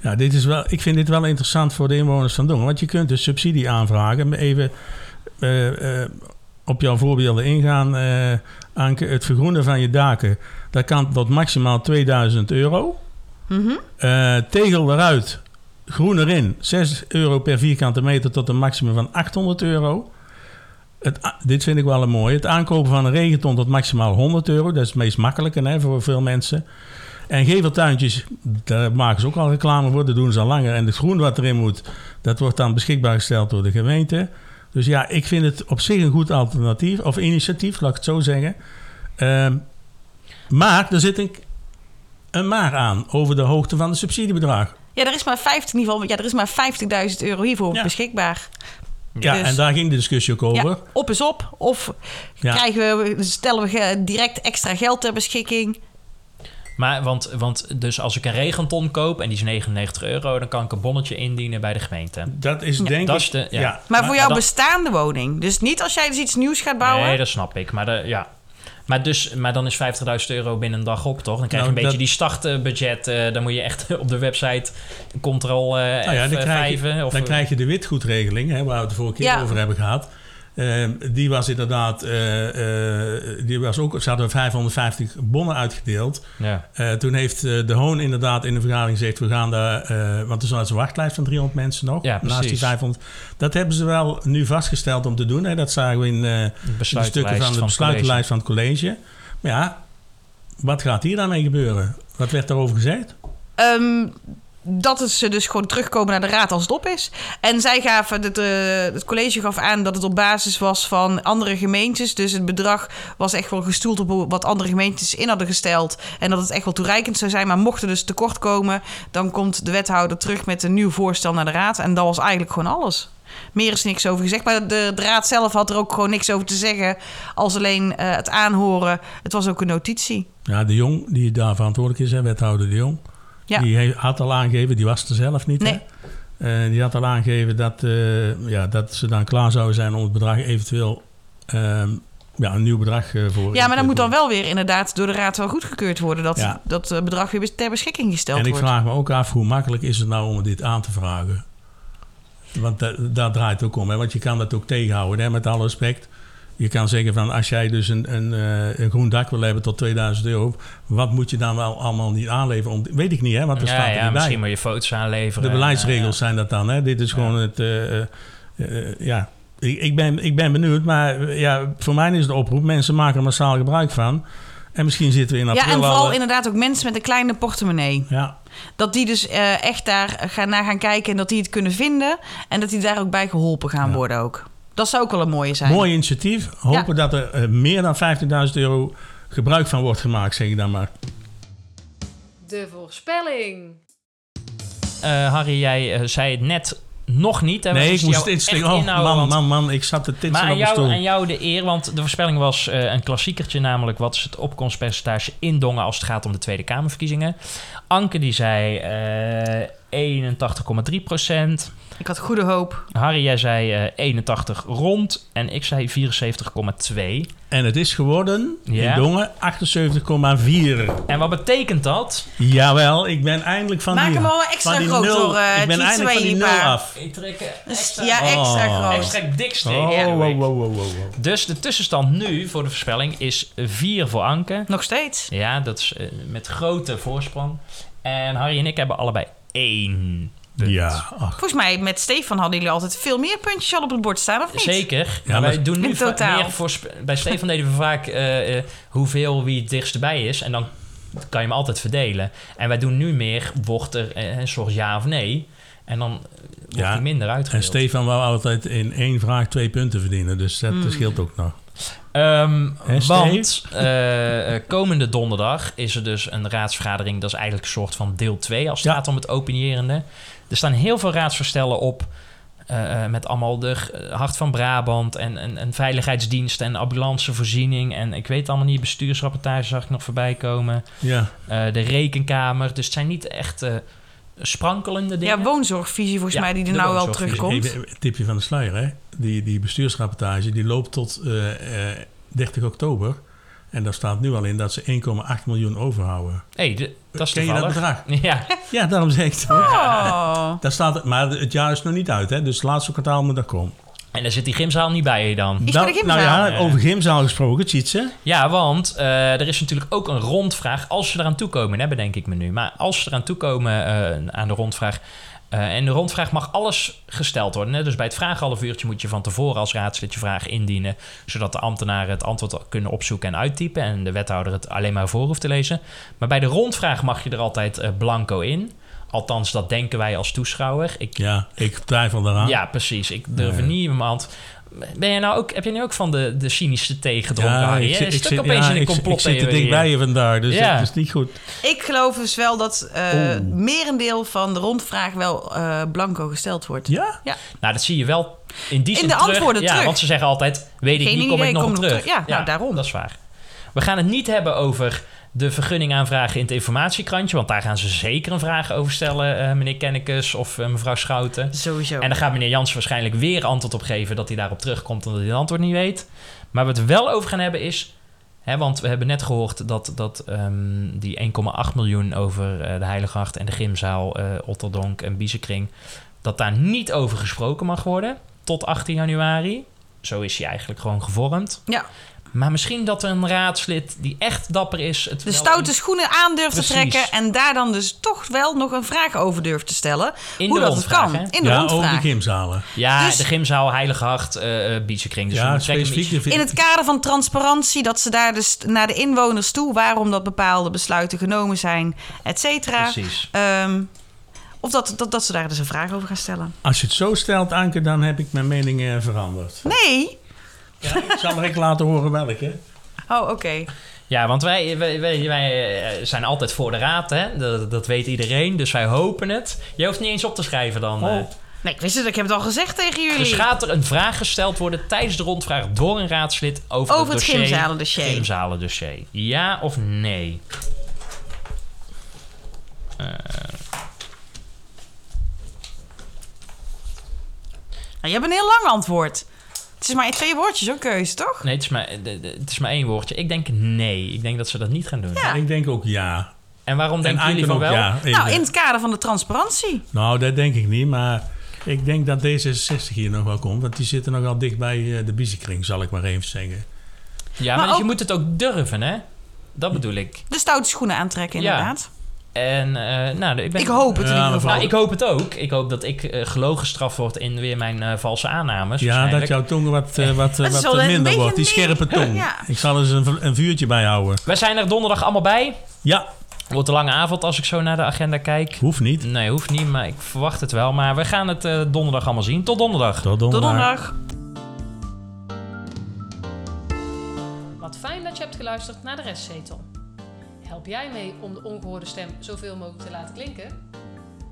Ja, dit is wel, ik vind dit wel interessant voor de inwoners van Dongen. Want je kunt dus subsidie aanvragen. Even op jouw voorbeelden ingaan, eh, Anke. Het vergroenen van je daken, dat kan tot maximaal 2000 euro. Mhm. Eh, tegel eruit, groen erin, 6 euro per vierkante meter tot een maximum van 800 euro. Het, dit vind ik wel een mooie. Het aankopen van een regenton tot maximaal 100 euro. Dat is het meest makkelijke hè, voor veel mensen. En geveltuintjes, daar maken ze ook al reclame voor. Dat doen ze al langer. En het groen wat erin moet, dat wordt dan beschikbaar gesteld door de gemeente. Dus ja, ik vind het op zich een goed alternatief. Of initiatief, laat ik het zo zeggen. Ehm, maar er zit een, een maar aan over de hoogte van het subsidiebedrag. Ja, er is maar 50, in ieder geval, ja, er is maar 50.000 euro hiervoor Ja. beschikbaar. Ja, Dus- en daar ging de discussie ook over. Ja, op is op. Of Ja. krijgen we, stellen we direct extra geld ter beschikking. Maar want, want dus als ik een regenton koop en die is 99 euro, dan kan ik een bonnetje indienen bij de gemeente. Dat is denk dat ik... is de- ja. Maar, voor jouw dan- bestaande woning. Dus niet als jij dus iets nieuws gaat bouwen. Nee, dat snap ik. Maar, de, ja. maar, dus, maar dan is 50.000 euro binnen een dag op, toch? Dan krijg je Nou, een beetje dat- die startbudget. eh dan moet je echt op de website ctrl eh Nou ja, dan, krijg je, F5. Of, dan krijg je de witgoedregeling, hè, waar we het de vorige keer Ja. over hebben gehad. Ehm, die was inderdaad, eh, eh, die was ook, ze hadden 550 bonnen uitgedeeld. ja. Eh, toen heeft eh, de Hoon inderdaad in de vergadering gezegd, we gaan daar, eh, want er was een wachtlijst van 300 mensen nog, Ja, naast die precies. 500. Dat hebben ze wel nu vastgesteld om te doen. Hè. Dat zagen we in, eh, De de stukken van de besluitenlijst van het college. Maar ja, wat gaat hier dan mee gebeuren? Wat werd daarover gezegd? Ehm, dat ze dus gewoon terugkomen naar de raad als het op is. En zij gaven, het, het college gaf aan dat het op basis was van andere gemeentes. Dus het bedrag was echt wel gestoeld op wat andere gemeentes in hadden gesteld. En dat het echt wel toereikend zou zijn. Maar mocht er dus tekort komen, dan komt de wethouder terug met een nieuw voorstel naar de raad. En dat was eigenlijk gewoon alles. Meer is niks over gezegd. Maar de, de raad zelf had er ook gewoon niks over te zeggen. Als alleen eh, het aanhoren. Het was ook een notitie. Ja, de Jong, die daar verantwoordelijk is, hè, wethouder de Jong. Ja. Die had al aangegeven, die was er zelf niet. Nee. Hè? Eh, die had al aangegeven dat, eh, ja, dat ze dan klaar zouden zijn om het bedrag eventueel ehm, ja, een nieuw bedrag eh, voor. Ja, maar dan moet dan wel weer inderdaad door de raad wel goedgekeurd worden. Dat Ja. dat bedrag weer ter beschikking gesteld En ik wordt. vraag me ook af hoe makkelijk is het nou om dit aan te vragen? Want da- daar draait het ook om. Hè? Want je kan dat ook tegenhouden, hè? met alle respect. Je kan zeggen van als jij dus een, een, eh, een groen dak wil hebben tot 2000 euro, wat moet je dan wel allemaal niet aanleveren? Om, weet ik niet, hè? want er ja, staat er ja, niet misschien bij. moet je foto's aanleveren. De beleidsregels zijn dat dan. Hè? Dit is gewoon het. eh, eh, ja, ik, ik, ben, ik ben benieuwd, maar ja, voor mij is de oproep: mensen maken er massaal gebruik van. En misschien zitten we in april Ja, en vooral al, inderdaad ook mensen met een kleine portemonnee. Ja, Dat die dus eh, echt daar gaan, naar gaan kijken en dat die het kunnen vinden. En dat die daar ook bij geholpen gaan Ja. worden ook. Dat zou ook wel een mooie zijn. mooi initiatief. Hopen dat er eh, meer dan 15.000 euro gebruik van wordt gemaakt, zeg ik dan maar. De voorspelling. eh, Harry, jij eh, zei het net nog niet. Hè? Nee, ik moest tegen. Oh, inhouden, man, man, man, ik zat te Maar titsen aan op de jou, stoel. aan jou de eer, want de voorspelling was eh, een klassiekertje, namelijk wat is het opkomstpercentage in Dongen als het gaat om de Tweede Kamerverkiezingen. Anke die zei, eh, 81,3 procent. Ik had goede hoop. Harry, jij zei eh, 81 rond en ik zei 74,2. En het is geworden, Ja. in Dongen, 78,4. En wat betekent dat? Jawel, ik ben eindelijk van Maak die... hem al wel extra van die groot nul- door eh Ik ben eindelijk van die nul af. Ik trek Dus- ja, extra Oh. groot. extra dik. Oh, Ja, wow, wow, wow, wow, wow. Dus de tussenstand nu voor de voorspelling is 4 voor Anke. Nog steeds. Ja, dat is eh, met grote voorsprong. En Harry en ik hebben allebei één punt. Ja, ach. Volgens mij met Stefan hadden jullie altijd veel meer puntjes al op het bord staan, of niet? Zeker. Ja, maar maar- wij doen nu In va- totaal. meer voorspe- Bij Stefan deden we vaak eh, eh, hoeveel wie het dichtst bij is. En dan kan je hem altijd verdelen. En wij doen nu meer, wordt er eh, een soort ja of nee. En dan wordt Ja, hij minder En uitgedeeld. Stefan wou altijd in één vraag twee punten verdienen. Dus dat Hmm. scheelt ook nog. Ehm, want eh, eh, komende donderdag is er dus een raadsvergadering. Dat is eigenlijk een soort van deel 2 als het Ja. gaat om het opinierende. Er staan heel veel raadsverstellen op. eh, eh, met allemaal de Hart van Brabant en, en, en veiligheidsdienst en ambulancevoorziening. En ik weet allemaal niet, bestuursrapportage zag ik nog voorbij komen. Ja, Eh, de rekenkamer. Dus het zijn niet echt eh, sprankelende dingen. Ja, woonzorgvisie volgens Ja, mij die er nou wel terugkomt. tipje van de sluier. Hè? Die, die bestuursrapportage die loopt tot eh, eh, 30 oktober. En daar staat nu al in dat ze 1,8 miljoen overhouden. hey, de- dat is Ken je dat bedrag? Ja, Ja, daarom zeg ik het. Oh. Daar staat het, maar het jaar is nog niet uit, hè? dus het laatste kwartaal moet er komen. en daar zit die gymzaal niet bij dan. Is nou, nou ja, over gymzaal gesproken, Tjitse. Ja, want eh, er is natuurlijk ook een rondvraag. Als we eraan toekomen, hè, bedenk ik me nu. Maar als we eraan toekomen uh, aan de rondvraag. Uh, en de rondvraag mag alles gesteld worden. Hè? Dus bij het vraaghalf uurtje moet je van tevoren als raadslid je vraag indienen. Zodat de ambtenaren het antwoord kunnen opzoeken en uittypen. En de wethouder het alleen maar voor hoeft te lezen. Maar bij de rondvraag mag je er altijd uh, blanco in. Althans, dat denken wij als toeschouwer. Ik, ja, ik twijfel daaraan. Ja, precies. Ik durf nee. niet iemand. Ben je nou ook, heb je nu ook van de, de cynische thee gedronken, ja, Harry? Ik, Is ik, opeens ja, in een ik, complot ik zit er dichtbij je vandaag, dus Ja. dat is niet goed. Ik geloof dus wel dat uh, merendeel van de rondvraag wel uh, blanco gesteld wordt. Ja? ja? Nou, dat zie je wel in die in zin de terug. antwoorden ja, terug. want ze zeggen altijd, weet ik Geen niet, kom idee, ik nog kom terug. Ja, nou, daarom. Dat is waar. We gaan het niet hebben over de vergunning aanvragen in het informatiekrantje. Want daar gaan ze zeker een vraag over stellen, uh, meneer Kennekes of uh, mevrouw Schouten. Sowieso. En dan gaat meneer Jans waarschijnlijk weer antwoord op geven dat hij daarop terugkomt omdat hij het antwoord niet weet. Maar waar we het wel over gaan hebben is. Hè, want we hebben net gehoord dat, dat um, die 1,8 miljoen over uh, de Heiligeacht en de Gymzaal, Otterdonk en Biezenkring. dat daar niet over gesproken mag worden tot 18 januari. Zo is hij eigenlijk gewoon gevormd. Ja. Maar misschien dat er een raadslid die echt dapper is. Het de stoute schoenen aan durft te trekken. En daar dan dus toch wel nog een vraag over durft te stellen. In hoe de dat het kan. Hè? In de ja, rondvraag. over de gymzalen. Ja, Dus- de Gymzaal, Heiligeacht, uh, Biezenkring. Dus ja, specifiek. iets- In het kader van transparantie, dat ze daar dus naar de inwoners toe, waarom dat bepaalde besluiten genomen zijn, et cetera. Precies. Ehm, of dat, dat, dat ze daar dus een vraag over gaan stellen. Als je het zo stelt, Anke, dan heb ik mijn mening veranderd. Nee. Ja, ik zal direct laten horen welke. Oh, oké. Ja, want wij, wij, wij, wij, eh, zijn altijd voor de raad, hè? Dat, dat weet iedereen. Dus wij hopen het. Je hoeft niet eens op te schrijven dan. Oh. eh. Nee, ik wist het, ik heb het al gezegd tegen jullie. Dus gaat er een vraag gesteld worden tijdens de rondvraag door een raadslid over, Over het dossier, gymzalendossier. gymzalendossier. Ja of nee? Eh, Nou, je hebt een heel lang antwoord. Het is maar twee woordjes, zo'n keuze, toch? nee, het is, maar, het is maar één woordje. Ik denk nee. Ik denk dat ze dat niet gaan doen. Ja. Ik denk ook ja. En waarom En denken jullie van wel? ja. Nou, in het kader van de transparantie. Nou, dat denk ik niet, maar ik denk dat D66 hier nog wel komt. Want die zitten nogal dicht bij eh, de biezenkring, zal ik maar even zeggen. Ja, Maar maar, je ook- moet het ook durven, hè? Dat bedoel ik. De stoute schoenen aantrekken, Ja. En eh, nou, ik ben... Ik hoop het in ieder maar geval. Nou, ik hoop het ook. Ik hoop dat ik uh, gelogen gestraft word in weer mijn eh, valse aannames. Ja, dat jouw tong wat, eh, wat, eh, wat minder wordt. Die scherpe tong. Ja. Ik zal eens een, een vuurtje bijhouden. Wij zijn er donderdag allemaal bij. Ja, Wordt een lange avond als ik zo naar de agenda kijk. hoeft niet. Nee, hoeft niet, maar ik verwacht het wel. Maar we gaan het eh, donderdag allemaal zien. Tot donderdag. Tot Tot donderdag. donderdag. Wat fijn dat je hebt geluisterd naar de restzetel. Help jij mee om de ongehoorde stem zoveel mogelijk te laten klinken?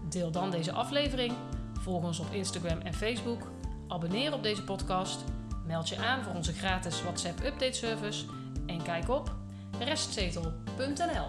Deel dan deze aflevering, volg ons op Instagram en Facebook, abonneer op deze podcast, meld je aan voor onze gratis WhatsApp update service en kijk op restzetel.nl.